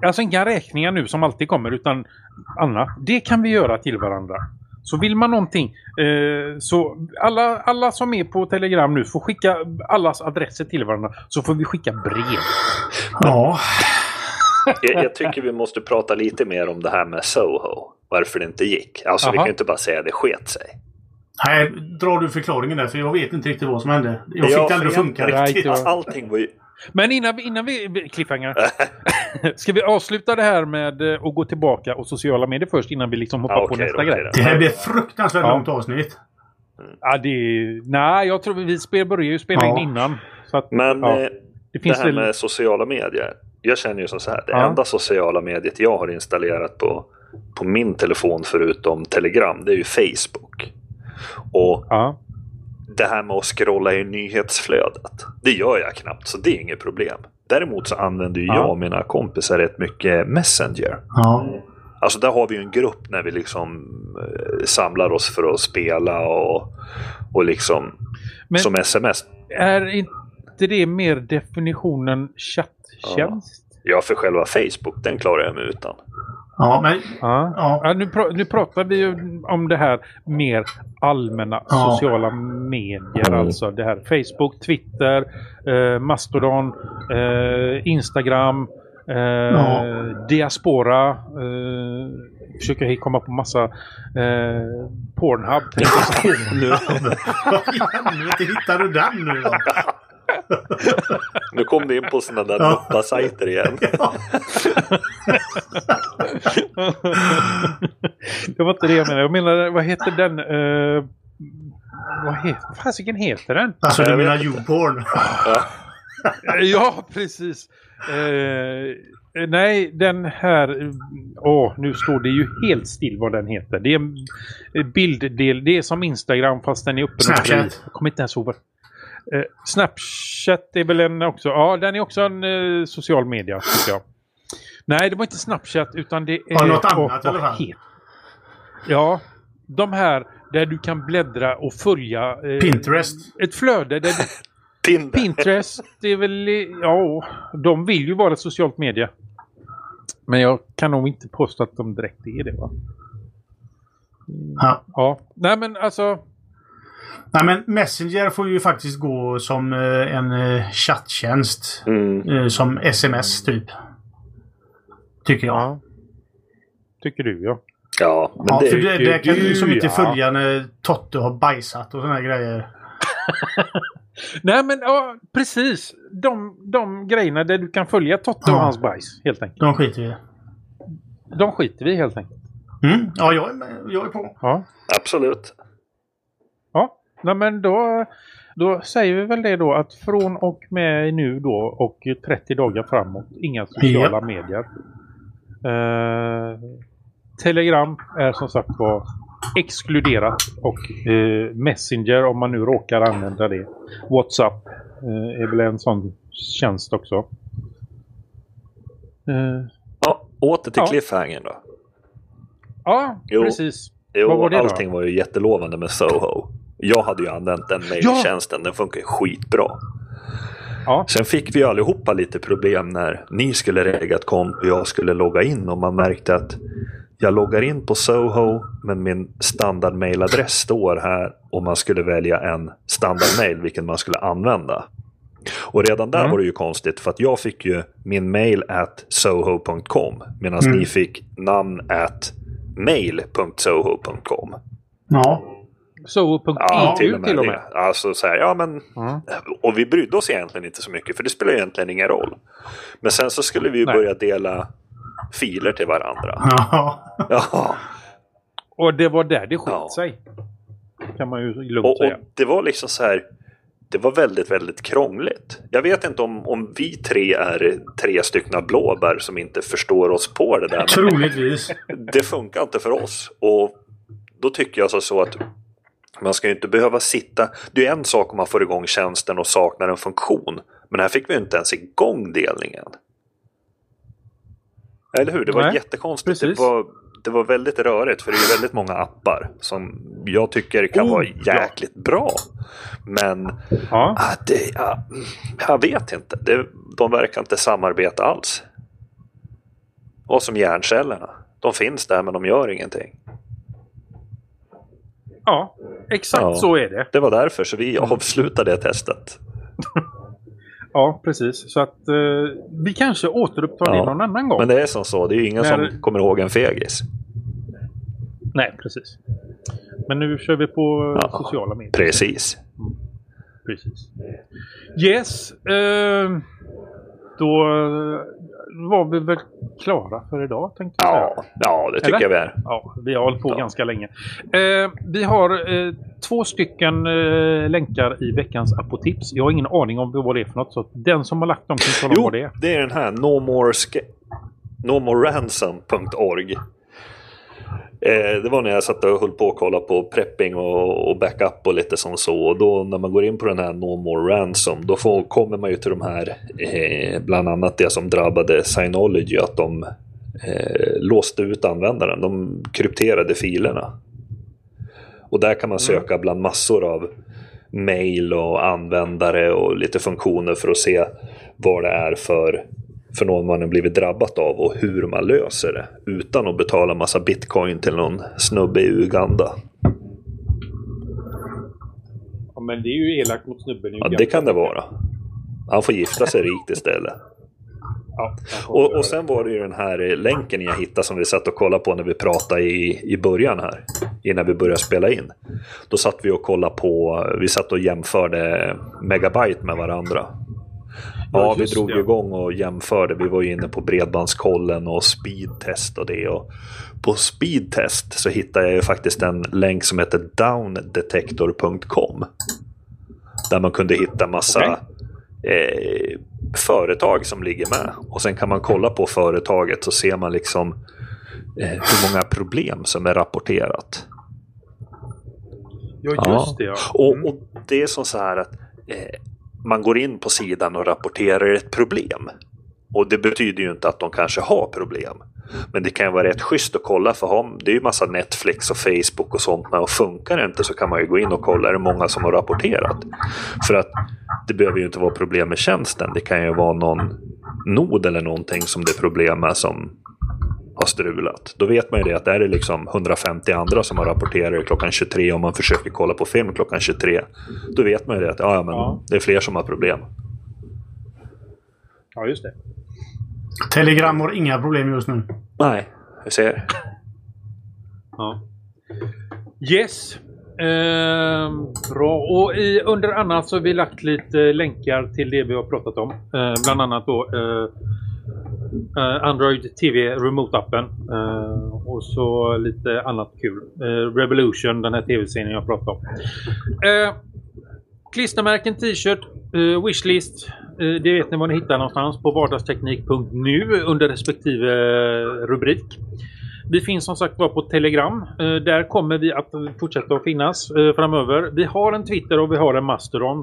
S2: Alltså inga räkningar nu som alltid kommer utan annat. Det kan vi göra till varandra. Så vill man någonting eh, så alla, alla som är på Telegram nu får skicka allas adresser till varandra. Så får vi skicka brev.
S1: Ja.
S3: Jag, jag tycker vi måste prata lite mer om det här med Soho. Varför det inte gick. Alltså vi
S2: Aha.
S3: kan ju inte bara säga det sket sig.
S1: Nej, drar du förklaringen där för jag vet inte riktigt vad som hände. Jag
S3: Ja,
S1: fick det aldrig att funka riktigt.
S3: Allting var ju...
S2: Men innan vi, innan vi cliffhanger. ska vi avsluta det här med eh, att gå tillbaka och sociala medier först innan vi liksom hoppar
S3: Ja,
S2: på
S3: okej
S2: nästa
S3: då,
S2: grej?
S1: Det här blir fruktansvärt
S2: Ja.
S1: långt avsnitt.
S2: Ja, det nej, jag tror vi spel, börjar ju spela
S1: Ja.
S2: in innan. Så att,
S3: Men
S2: ja,
S3: eh,
S2: det
S3: det
S2: finns
S3: här
S2: väl...
S3: med sociala medier. Jag känner ju som så här. Det
S2: Ja.
S3: enda sociala mediet jag har installerat på, på min telefon förutom Telegram. Det är ju Facebook. Och
S2: Ja.
S3: det här med att scrolla i nyhetsflödet. Det gör jag knappt så det är inget problem. Däremot så använder ju
S2: Ja.
S3: jag och mina kompisar rätt mycket Messenger.
S1: Ja.
S3: Alltså där har vi ju en grupp när vi liksom eh, samlar oss för att spela och, och liksom
S2: Men
S3: som sms.
S2: är inte det mer definitionen chatttjänst?
S3: Ja, för själva Facebook, den klarar jag mig utan.
S1: Ja, men...
S2: Ja.
S1: Ja.
S2: Ja, nu, pra- nu pratar vi ju om det här mer allmänna
S1: Ja.
S2: sociala medier. Alltså det här Facebook, Twitter, eh, Mastodon, eh, Instagram, eh,
S1: Ja.
S2: Diaspora. Eh, försöker komma på massa eh, Pornhub. nu.
S1: Vad i helvete hittar du den nu då?
S3: Nu kom du in på sådana där
S1: Ja.
S3: nuppa-sajter igen.
S2: det var inte det jag menade. Jag menade, vad heter den? Eh, vad heter, fasiken heter den?
S1: Alltså du menar. YouPorn?
S3: Ja.
S2: Ja, precis. Eh, nej, den här... Åh, nu står det ju helt still vad den heter. Det är en bilddel. Det är som Instagram fast den är och
S1: Snapchat.
S2: Jag kommer inte ens ihåg. Eh, Snapchat är väl en också... Ja, den är också en eh, social media, tycker jag. Nej, det var inte Snapchat utan det är...
S1: Ja, något annat i alla fall.
S2: het- Ja, de här där du kan bläddra och följa... eh,
S1: Pinterest.
S2: Ett flöde där du
S3: Tinder.
S2: Pinterest, det är väl... Ja, de vill ju vara ett socialt medie. Men jag kan nog inte påstå att de direkt är det va?
S1: Ja.
S2: Ja. Nej men alltså...
S1: Nej men Messenger får ju faktiskt gå som eh, en eh, chatttjänst.
S3: Mm.
S1: Eh, Som sms typ. Tycker jag.
S2: Ja. Tycker du ja.
S3: Ja, men
S1: Ja,
S3: det,
S1: för det, där kan du som inte
S2: ja.
S1: följa när Totte har bajsat och såna här grejer.
S2: Nej men ja, precis. De, de grejerna där du kan följa Totte och
S1: Ja.
S2: hans bajs helt enkelt.
S1: De skiter vi.
S2: De skiter vi helt enkelt.
S1: Mm. Ja, jag är, med. jag är på.
S2: Ja.
S3: absolut.
S2: Nej men då... Då säger vi väl det då att från och med nu då och 30 dagar framåt inga sociala
S1: Ja.
S2: medier. Eh, Telegram är som sagt var exkluderat och eh, Messenger om man nu råkar använda det. WhatsApp eh, är väl en sån tjänst också. Eh,
S3: Ja, åter till
S2: Ja.
S3: cliffhangern då.
S2: ja,
S3: Jo.
S2: precis.
S3: Jo,
S2: var det då?
S3: allting var ju jättelovande med Soho. Jag hade ju använt den mejltjänsten, den funkar ju skitbra.
S2: Ja,
S3: Sen fick vi allihopa lite problem när ni skulle regga ett konto och jag skulle logga in och man märkte att jag loggar in på Soho men min standardmailadress står här och man skulle välja en standardmail vilken man skulle använda. Och redan där
S2: Mm.
S3: var det ju konstigt för att jag fick ju min mail at soho.com medan
S1: Mm.
S3: ni fick namn at mail.soho.com.
S1: Ja.
S2: so.eu
S3: Ja, till och med,
S2: till och med.
S3: Alltså så här, ja men
S2: Mm.
S3: och vi brydde oss egentligen inte så mycket för det spelar egentligen ingen roll. Men sen så skulle vi ju
S2: Nej.
S3: börja dela filer till varandra.
S1: Ja.
S3: Ja,
S2: Och det var där det skit
S3: Ja.
S2: sig. Kan man ju lugnt
S3: och, och
S2: säga.
S3: det var liksom så här. Det var väldigt, väldigt krångligt. Jag vet inte om, om vi tre är tre stycken blåbär som inte förstår oss på det där.
S1: Troligtvis.
S3: det funkar inte för oss. Och då tycker jag så, så att Man ska ju inte behöva sitta. Det är en sak om man får igång tjänsten och saknar en funktion. Men här fick vi inte ens igång delningen. Eller hur? Det var
S2: Nej,
S3: jättekonstigt.
S2: precis.
S3: Det var, det var väldigt rörigt för det är väldigt många appar som jag tycker kan
S2: Oh,
S3: vara
S2: ja.
S3: jäkligt bra. Men
S2: Ja.
S3: ah, det, ah, jag vet inte. Det, de verkar inte samarbeta alls. Och som hjärncellerna. De finns där men de gör ingenting.
S2: Ja, exakt
S3: Ja.
S2: så är det.
S3: Det var därför så
S2: Mm.
S3: vi avslutade det testet.
S2: Ja, precis. Så att eh, vi kanske återupptar det någon annan gång.
S3: Men det är som så. Det är ju ingen
S2: När-
S3: som kommer ihåg en fegis.
S2: Nej, precis. Men nu kör vi på
S3: Ja.
S2: sociala medier.
S3: Precis.
S2: Precis. Yes. Eh, då eh, var vi väl klara för idag, tänkte jag säga.
S3: Ja, ja det tycker
S2: Eller?
S3: jag vi är.
S2: Ja, vi har hållit på
S3: Ja.
S2: ganska länge. Eh, vi har eh, två stycken eh, länkar i veckans apotips. Jag har ingen aning om vad det är för något. Så den som har lagt dem kan tala om vad det är.
S3: det är den här no more ske- nomoreransom.org. Eh, det var när jag satt och höll på att kolla på prepping och, och backup och lite som så. Och då när man går in på den här No More Ransom då får, kommer man ju till de här, eh, bland annat det som drabbade Synology, att de eh, låste ut användaren. De krypterade filerna. Och där kan man söka bland massor av mail och användare och lite funktioner för att se vad det är för, för någon man har blivit drabbat av och hur man löser det. Utan att betala massa bitcoin till någon snubbe i Uganda.
S2: Ja, men det är ju elakt mot snubben.
S3: Ja, det kan det vara. Han får gifta sig rikt istället.
S2: Ja,
S3: Och, och sen var det ju den här eh, länken jag hittade som vi satt och kollade på när vi pratade i, i början här. Innan vi började spela in. Då satt vi och kollade på, vi satt och jämförde megabyte med varandra. Ja,
S2: Ja,
S3: vi drog
S2: det.
S3: igång och jämförde. Vi var ju inne på Bredbandskollen och speedtest och det. Och på speedtest så hittade jag ju faktiskt en länk som heter downdetector.com. Där man kunde hitta massa eh, företag som ligger med. Och sen kan man kolla på företaget så ser man liksom eh, hur många problem som är rapporterat.
S2: Ja,
S3: Ja.
S2: just det. Ja.
S3: Och,
S2: Mm.
S3: och det är som så här att eh, man går in på sidan och rapporterar ett problem. Och det betyder ju inte att de kanske har problem. Men det kan ju vara rätt schysst att kolla för det är ju massa Netflix och Facebook och sånt men och funkar det inte så kan man ju gå in och kolla är det många som har rapporterat. För att det behöver ju inte vara problem med tjänsten. Det kan ju vara någon nod eller någonting som det är problem med som har strulat. Då vet man ju det att är det liksom 150 andra som har rapporterat klockan 23 och man försöker kolla på film klockan 23. Då vet man ju det att ja, ja, men
S2: Ja.
S3: det är fler som har problem.
S2: ja, just det.
S1: Telegram har inga problem just nu.
S3: Nej, jag ser.
S2: Ja. Yes. Eh, bra. Och i, under annat så har vi lagt lite länkar till det vi har pratat om. Eh, bland annat då eh, eh Android TV Remote-appen. Eh, och så lite annat kul. Eh, Revolution, den här tv-serien jag pratade om. Eh, klistermärken, t-shirt, eh, wishlist. Eh, det vet ni var ni hittar någonstans på vardagsteknik.nu under respektive eh, rubrik. Vi finns som sagt var på Telegram. Eh, där kommer vi att fortsätta att finnas eh, framöver. Vi har en Twitter och vi har en Mastodon.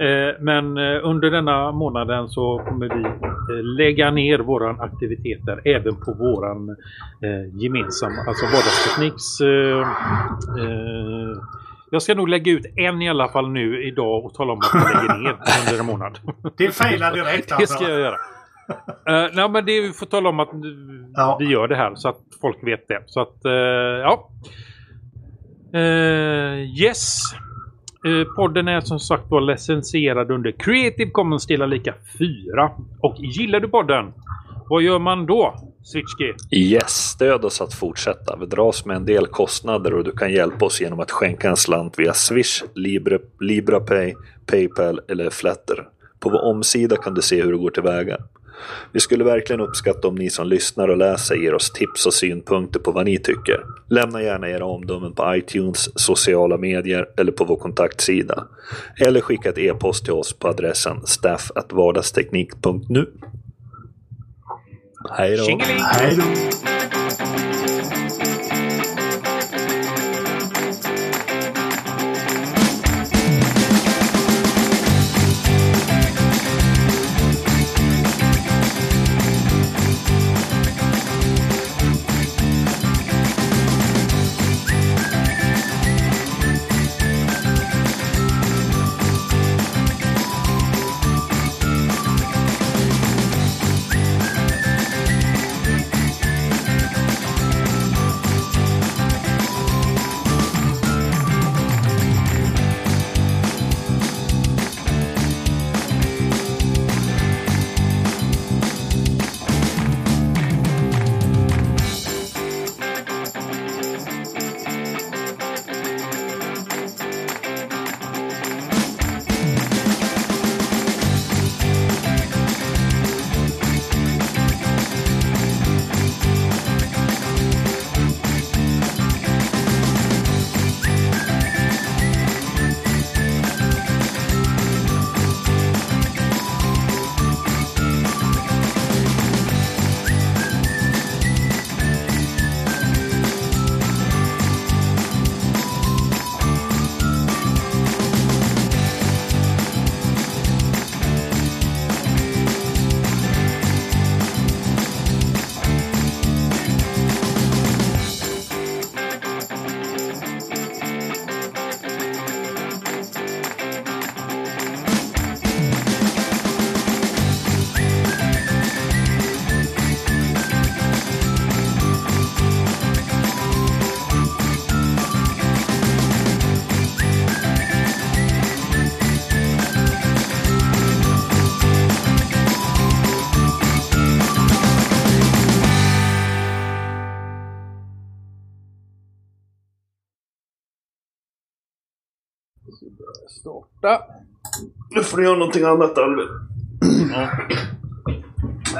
S2: Eh, men under denna månaden så kommer vi lägga ner våran aktiviteter även på våran gemensamma, alltså vardagstekniks... Jag ska nog lägga ut en i alla fall nu idag och tala om att jag lägger ner under en månad.
S1: Det failar direkt
S2: Det
S1: alltså.
S2: ska jag göra. Uh, nej, men det vi får tala om att uh,
S1: Ja.
S2: vi gör det här så att folk vet det. Så att, eh, ja. Eh, yes. Podden är som sagt var licensierad under Creative Commons delar lika 4. Och gillar du podden? Vad gör man då? Switchkey?
S3: Yes, stöd oss att fortsätta. Vi dras med en del kostnader och du kan hjälpa oss genom att skänka en slant via Swish, Libre, LibraPay, Paypal eller Flatter. På vår omsida kan du se hur det går tillväga. Vi skulle verkligen uppskatta om ni som lyssnar och läser ger oss tips och synpunkter på vad ni tycker. Lämna gärna era omdömen på iTunes, sociala medier eller på vår kontaktsida. Eller skicka ett e-post till oss på adressen staff@vardagsteknik.nu. Hej då!
S2: Tjingeling!
S1: Hej då.
S3: Får du göra någonting annat Albin.
S2: Ja.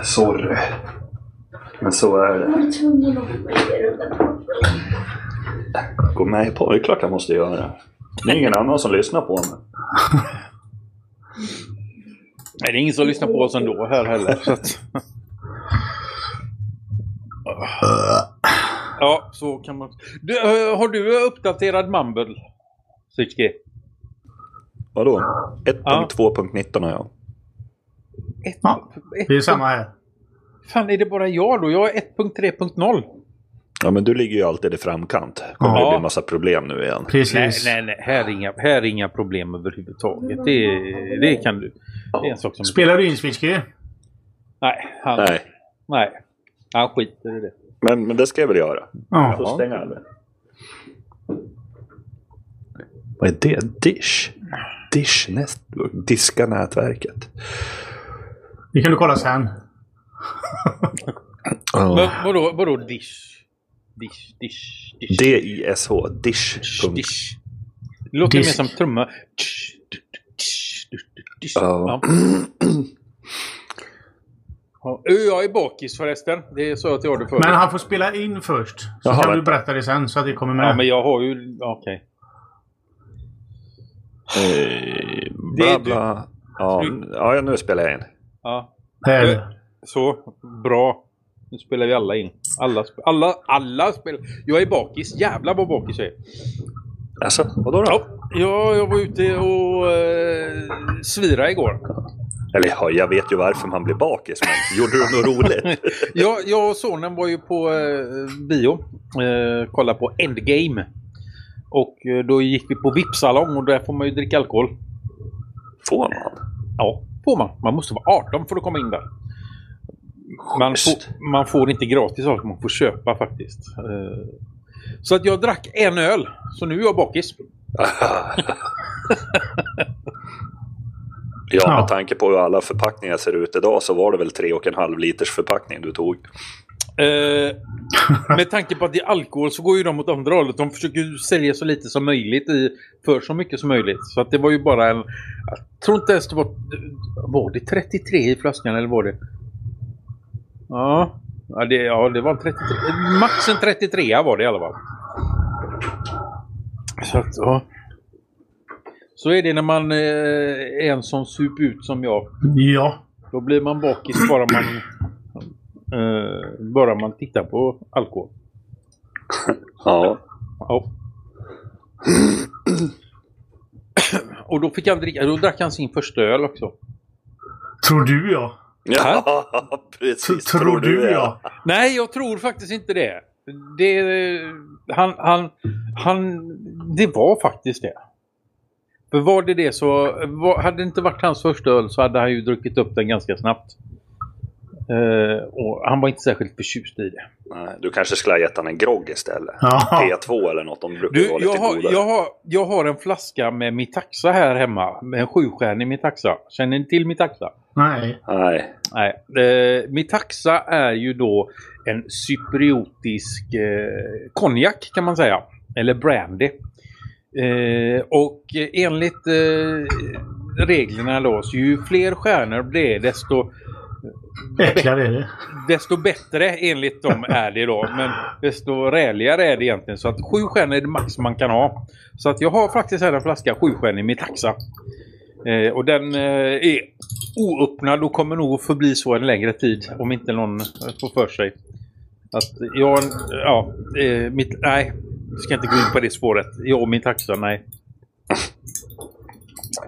S3: Sorry. Men så är det. Gå med på det är klart jag måste göra. Det är ingen annan som lyssnar på mig.
S2: Nej, det är ingen som lyssnar på oss ändå här heller. Så att... Ja, så kan man... Du, har du uppdaterad Mumble? Sitchke?
S3: Vadå? 1.2.19 har jag.
S2: Ett,
S1: Ja,
S2: ett,
S1: Det är samma här.
S2: Fan, är det bara jag då? Jag är 1.3.0.
S3: Ja men du ligger ju alltid i framkant. Kommer
S2: Ja.
S3: det bli massa problem nu igen.
S1: Precis.
S2: Nej, nej, nej. Här är inga, här är inga problem överhuvudtaget. Det, det kan du. Det är en sak som...
S1: Spelar du in Switchkey?
S2: Nej, han, nej.
S3: Nej.
S2: Han skiter i det.
S3: Men, men det ska jag väl göra. Jag får
S1: Ja.
S3: stänga Albin. Vad är det? Dish? Dish Network? Diska nätverket.
S1: Det kan du kolla sen.
S2: Men vadå, vadå dish? Dish, dish, dish.
S3: D-I-S-H. Dish.
S2: Dish. Det låter mer som trumma.
S3: Ja.
S2: Jag är bakis förresten. Det sa jag till dig förut.
S1: Men han får spela in först. Så
S3: Jaha,
S1: kan du
S3: vänta.
S1: berätta det sen så att det kommer med.
S2: Ja, men jag har ju... Okej.
S3: Eh, bla bla. Ja, ja, nu spelar jag in.
S2: Ja.
S1: Här.
S2: Så. Bra. Nu spelar vi alla in. Alla, sp- alla, alla spelar. Jag är bakis. Jävlar vad bakis jag är.
S3: Alltså, vadå då?
S2: Ja, ja jag var ute och eh, svira igår.
S3: Eller ja, jag vet ju varför man blir bakis, men gjorde du något roligt?
S2: Jag, jag och sonen var ju på eh, bio. Eh, kolla på Endgame. Och eh, då gick vi på VIP-salong och där får man ju dricka alkohol.
S3: Får man?
S2: Ja, får man. Man måste vara 18 för att komma in där. Man får, man får inte gratis alkohol, man får köpa faktiskt. Eh, Så att jag drack en öl. Så nu är jag bakis.
S3: Ja,
S1: Ja.
S3: med tanke på hur alla förpackningar ser ut idag så var det väl 3,5 liters förpackning du tog.
S2: Eh, med tanke på att det är alkohol så går ju de åt andra hållet. De försöker sälja så lite som möjligt i, för så mycket som möjligt. Så att det var ju bara en... Jag tror inte ens det var... Var det 33 i flaskan eller var det... Ja, ja, det, ja det var en 33... Max en 33 var det i alla fall. Så att, ja. Så är det när man eh, är en sån sup ut som jag.
S1: Ja.
S2: Då blir man bakis bara man, eh, bara man tittar på alkohol.
S3: Ja.
S2: Ja. Och då fick han dricka, då drack han sin första öl också.
S1: Tror du ja.
S3: Ja,
S1: T-
S3: precis.
S1: tror du ja.
S2: Nej, jag tror faktiskt inte det. det han, han, han, det var faktiskt det. För var det det så, var, hade det inte varit hans första öl så hade han ju druckit upp den ganska snabbt. Eh, och han var inte särskilt förtjust i det.
S3: Nej, Du kanske skulle ha gett han en grogg istället.
S1: Ja.
S3: P2 eller något. De brukar
S2: Du,
S3: vara lite
S2: jag har,
S3: godare.
S2: jag, har, jag har en flaska med Mitaxa här hemma. Med en sjustjärnig Mitaxa. Känner ni till Mitaxa?
S1: Nej.
S3: Nej.
S2: Nej. Eh, Mitaxa är ju då en cypriotisk eh, konjak kan man säga. Eller brandy. Eh, och enligt reglerna då, så ju fler stjärnor det är desto
S1: Äcklar är det.
S2: desto bättre enligt dem är det då. Men desto räligare är det egentligen. Så att sju stjärnor är det max man kan ha. Så att jag har faktiskt här en flaska sjustjärnig min taxa. Eh, och den eh, är oöppnad och kommer nog förbli så en längre tid. Om inte någon får för sig. Att jag, ja, eh, mitt, nej. Jag ska inte gå in på det spåret. Jag och min taxa, nej.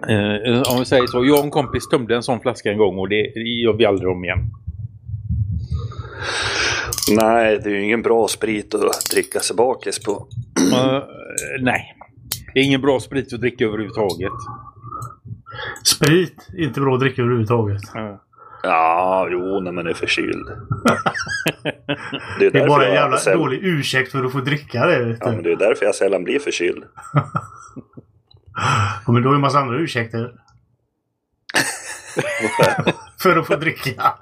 S2: Eh, om vi säger så. Jag och en kompis tömde en sån flaska en gång och det gör vi aldrig om igen.
S3: Nej, det är ju ingen bra sprit att dricka sig bakis på.
S2: Eh, nej. Det är ingen bra sprit att dricka överhuvudtaget.
S1: Sprit är inte bra att dricka överhuvudtaget.
S2: Uh,
S3: Ja, jo, när man är förkyld. Det är,
S1: Det är bara en jävla
S3: sällan-
S1: dålig ursäkt för att få dricka det.
S3: Ja, men det är därför jag sällan blir förkyld.
S1: Ja, men då är det en massa andra ursäkter. för att få dricka.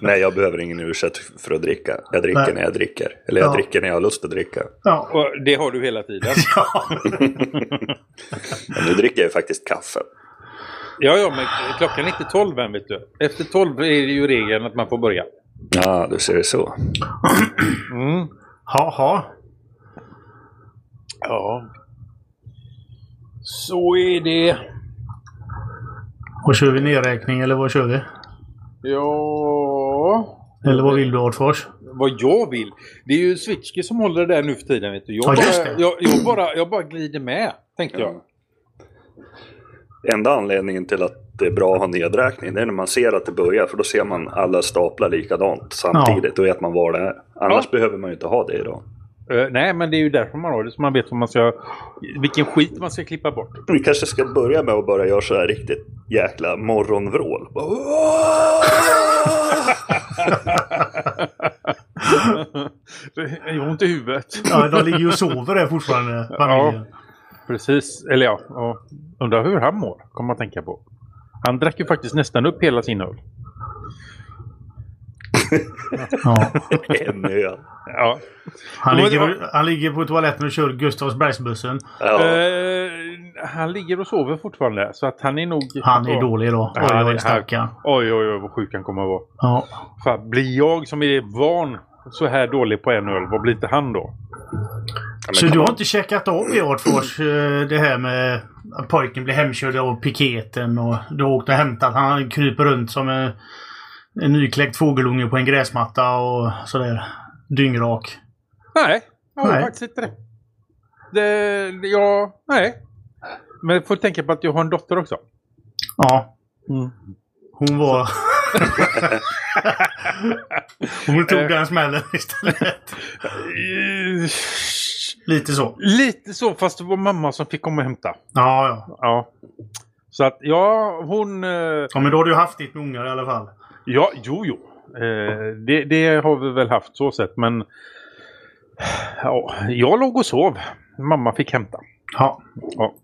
S3: Nej, jag behöver ingen ursäkt för att dricka. Jag dricker
S1: Nej.
S3: när jag dricker. Eller jag
S1: Ja.
S3: dricker när jag har lust att dricka.
S1: Ja.
S2: Och det har du hela tiden.
S3: Men nu dricker jag ju faktiskt kaffe.
S2: Ja, ja, men klockan är inte tolv än, vet du. Efter tolv är det ju regeln att man får börja.
S3: Ja, du ser det så.
S2: Mm.
S1: Ha, ha.
S2: Ja. Så är det.
S1: Och kör vi nedräkning eller vad kör vi?
S2: Ja...
S1: Eller vad vill du Adfors?
S2: Vad jag vill? Det är ju Switchke som håller det där nu för tiden, vet du. Jag,
S1: Ja, just
S2: bara,
S1: det.
S2: jag, jag, bara, jag bara glider med, tänkte jag.
S3: Enda anledningen till att det är bra att ha nedräkning det är när man ser att det börjar. För då ser man alla staplar likadant samtidigt. Då vet man var det är. Annars
S2: Ja.
S3: behöver man ju inte ha det idag.
S2: Eh, nej, men det är ju därför man har det. Så man vet vad man ska, vilken skit man ska klippa bort.
S3: Vi kanske ska börja med att bara göra så här riktigt jäkla morgonvrål.
S2: Jag har ont i huvudet.
S1: Ja, de ligger ju och sover där fortfarande, familjen.
S2: Precis. Eller ja, ja. undrar hur han mår, kommer man tänka på. Han drack ju faktiskt nästan upp hela sin öl.
S1: Ja.
S3: En öl.
S2: Ja.
S1: Han, ligger, han ligger på toaletten och kör Gustavsbergsbussen.
S3: Ja.
S2: Eh, han ligger och sover fortfarande, så att han är nog...
S1: Han är dålig idag. Oj,
S2: Han är-
S1: oj, stackarn.
S2: Oj, oj, oj, vad sjuk han kommer att vara.
S1: Ja.
S2: Fan, blir jag som är van så här dålig på en öl, vad blir inte han då?
S3: Ja,
S1: Så du har
S3: man-
S1: inte checkat av i Adfors eh, det här med att pojken blir hemkörd av piketen och du har åkt och hämtat. Han kryper runt som en, en nykläckt fågelunge på en gräsmatta och sådär. Dyngrak.
S2: Nej, jag har
S1: Nej.
S2: faktiskt inte det. det. Ja, nej. Men jag får tänka på att jag har en dotter också.
S1: Ja.
S2: Mm.
S1: Hon var... Hon tog
S2: Eh.
S1: den smällen istället. Lite så.
S2: Lite så, fast det var mamma som fick komma och hämta.
S1: Ja, ja.
S2: Ja. Så att, ja, hon... eh,
S1: Ja, men då har du haft ditt med ungar i alla fall.
S2: Ja, jo, jo. Eh, det, det har vi väl haft så sett, men... Ja, jag låg och sov. Mamma fick hämta.
S1: Ja.
S2: Ja.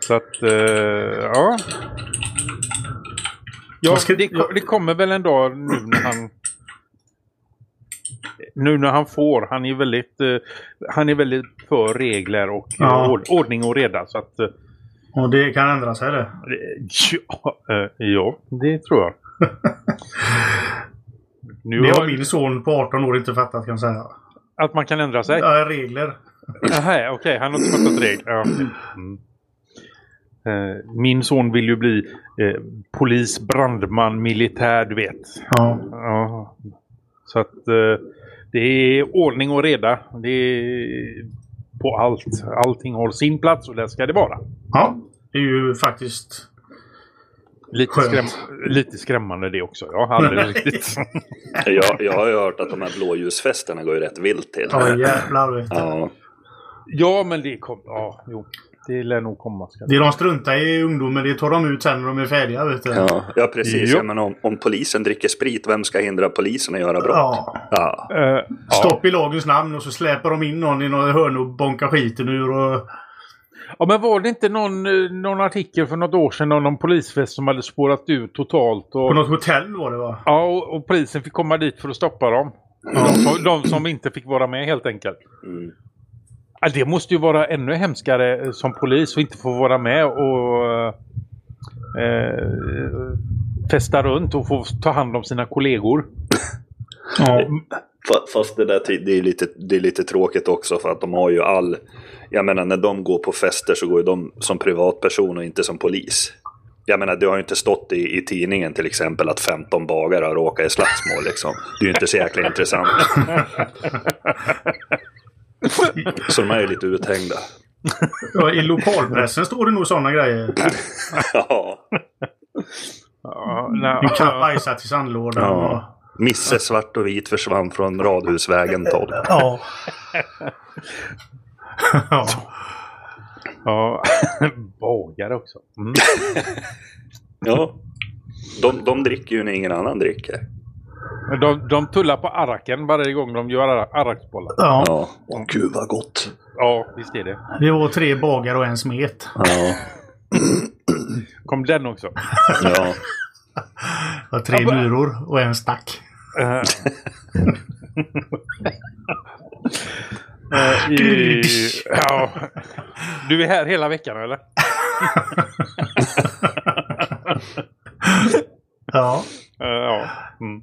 S2: Så att, eh, ja. Ja, det, det kommer väl en dag nu när han... Nu när han får. Han är väldigt, eh, han är väldigt för regler och
S1: Ja.
S2: ord, ordning och reda. Så att, eh,
S1: Och det kan ändra sig det.
S2: ja, eh, ja, det tror jag. Nu
S1: Det
S2: har,
S1: min son på 18 år inte fattat kan jag säga.
S2: Att man kan ändra sig?
S1: Ja, regler.
S2: Jaha, okej. Han har inte fattat regler. Ja, mm. Eh, Min son vill ju bli eh, polis, brandman, militär, du vet.
S1: Ja.
S2: Ja. Så att eh, det är ordning och reda. Det är på allt. Allting har sin plats och där ska det vara.
S1: ja. Det är ju faktiskt...
S2: Lite, skräm lite skrämmande det också. Ja, alldeles
S1: Nej.
S2: riktigt.
S3: Jag, jag har ju hört att de här blåljusfesterna går ju rätt vilt till.
S1: Ja, jävlar.
S3: Ja,
S2: ja, men det kommer... Ja, jo. Det lär nog komma. Ska
S1: Det de struntar i ungdomen, det tar de ut sen när de är färdiga. Vet du.
S3: ja, ja precis. Ja, men om, om polisen dricker sprit, vem ska hindra polisen att göra brott?
S1: Ja.
S3: Ja.
S2: Ja.
S1: Stopp i lagens namn och så släpar de in någon i något hörn och bonkar skiten ur. Och...
S2: Ja, men var det inte någon, eh, någon artikel för något år sedan om någon polisfest som hade spårat ut totalt? Och,
S1: På något hotell var det va?
S2: Ja, och, och polisen fick komma dit för att stoppa dem. De, som, de som inte fick vara med helt enkelt.
S3: Mm.
S2: Ja, det måste ju vara ännu hemskare eh, som polis att inte få vara med och eh, festa runt och få ta hand om sina kollegor.
S1: Ja.
S3: Fa- Fast det där det är, lite, det är lite tråkigt också för att de har ju all... Jag menar när de går på fester så går ju de som privatperson och inte som polis. Jag menar det har ju inte stått i, i tidningen till exempel att 15 bagare har råkat i slagsmål liksom. Det är ju inte så jäkla intressant. Så de är ju lite uthängda.
S1: Ja, I lokalpressen står det nog sådana grejer.
S3: Ja.
S1: En katt bajsat i sandlådan.
S3: Ja. Misse svart och vit försvann från Radhusvägen 12.
S1: Ja. Ja.
S2: ja. Bagare också. Mm.
S3: Ja. De, de dricker ju när ingen annan dricker.
S2: De, de tullar på araken varje gång de gör ar- araksbollar.
S1: ja.
S3: Ja. Åh gud vad gott.
S2: Ja, visst är det.
S1: Det var tre bagare och en smet.
S3: Ja.
S2: Kom den också.
S3: ja.
S1: Och tre
S2: Ja,
S1: myror och en stack.
S2: Eh. Eh, i, ja. Du är här hela veckan eller?
S1: Ja,
S2: Eh, ja. Mm.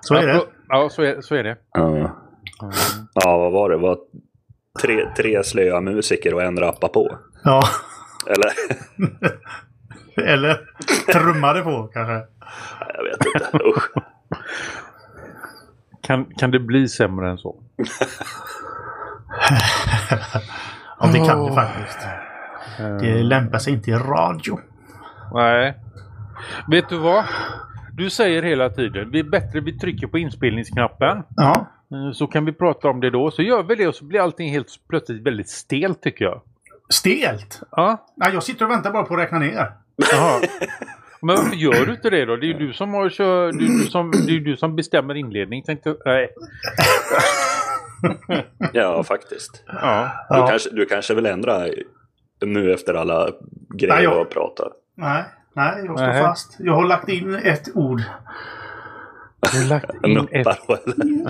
S1: så är det.
S2: Ja, så är, så är det.
S3: Ja. ja, vad var det? Var tre, tre slöa musiker och en rappa på?
S1: Ja.
S3: Eller?
S1: Eller trummade på kanske.
S3: Jag vet inte. Usch.
S2: Kan, kan det bli sämre än så?
S1: Ja, det kan det faktiskt. Det lämpar sig inte i radio.
S2: Nej. Vet du vad? Du säger hela tiden, det är bättre vi trycker på inspelningsknappen.
S1: Ja,
S2: Eh, Så kan vi prata om det då. Så gör vi det och så blir allting helt plötsligt väldigt stelt tycker jag.
S1: stelt.
S2: Ja,
S1: Nej, jag sitter och väntar bara på att räkna ner.
S2: Jaha. Men varför gör du inte det då? Det är ju du som, har kör, det är du som, det är du som bestämmer inledning. Tänkte, nej.
S3: Ja, faktiskt.
S2: Ja.
S3: Du,
S1: Ja.
S3: kanske, du kanske vill ändra nu efter alla grejer
S1: Nej, jag-
S3: har pratat?
S1: Nej, nej, jag står
S2: Nej.
S1: fast. Jag har lagt in ett ord
S2: Du har lagt in ett...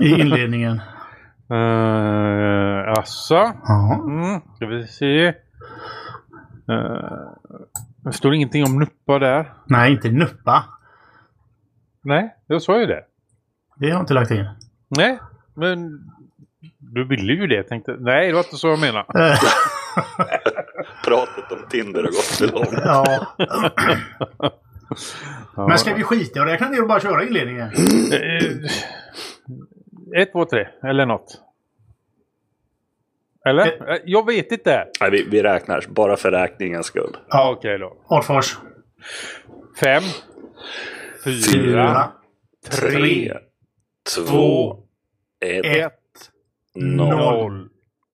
S1: I inledningen.
S2: Uh?
S1: Ja.
S2: Mm, ska vi se. Uh, det står ingenting om nuppa där.
S1: Nej, inte nuppa.
S2: Nej, jag sa ju det.
S1: Det har jag inte lagt in.
S2: Nej, men du ville ju det. Tänkte, nej, det var inte så jag menade.
S1: Eh,
S3: Pratet om Tinder har gått för långt.
S1: ja. Men ska vi skita i räkna ner och bara köra inledningen?
S2: Eh, Ett, två, tre. Eller något. Eller? Eh, Jag vet inte.
S3: Nej, vi, vi räknar, bara för räkningens skull.
S2: Ja, okej då.
S1: Adfors.
S2: Fem. Fyra.
S1: Fyra.
S2: Tre.
S3: två, ett,
S2: Ett. No.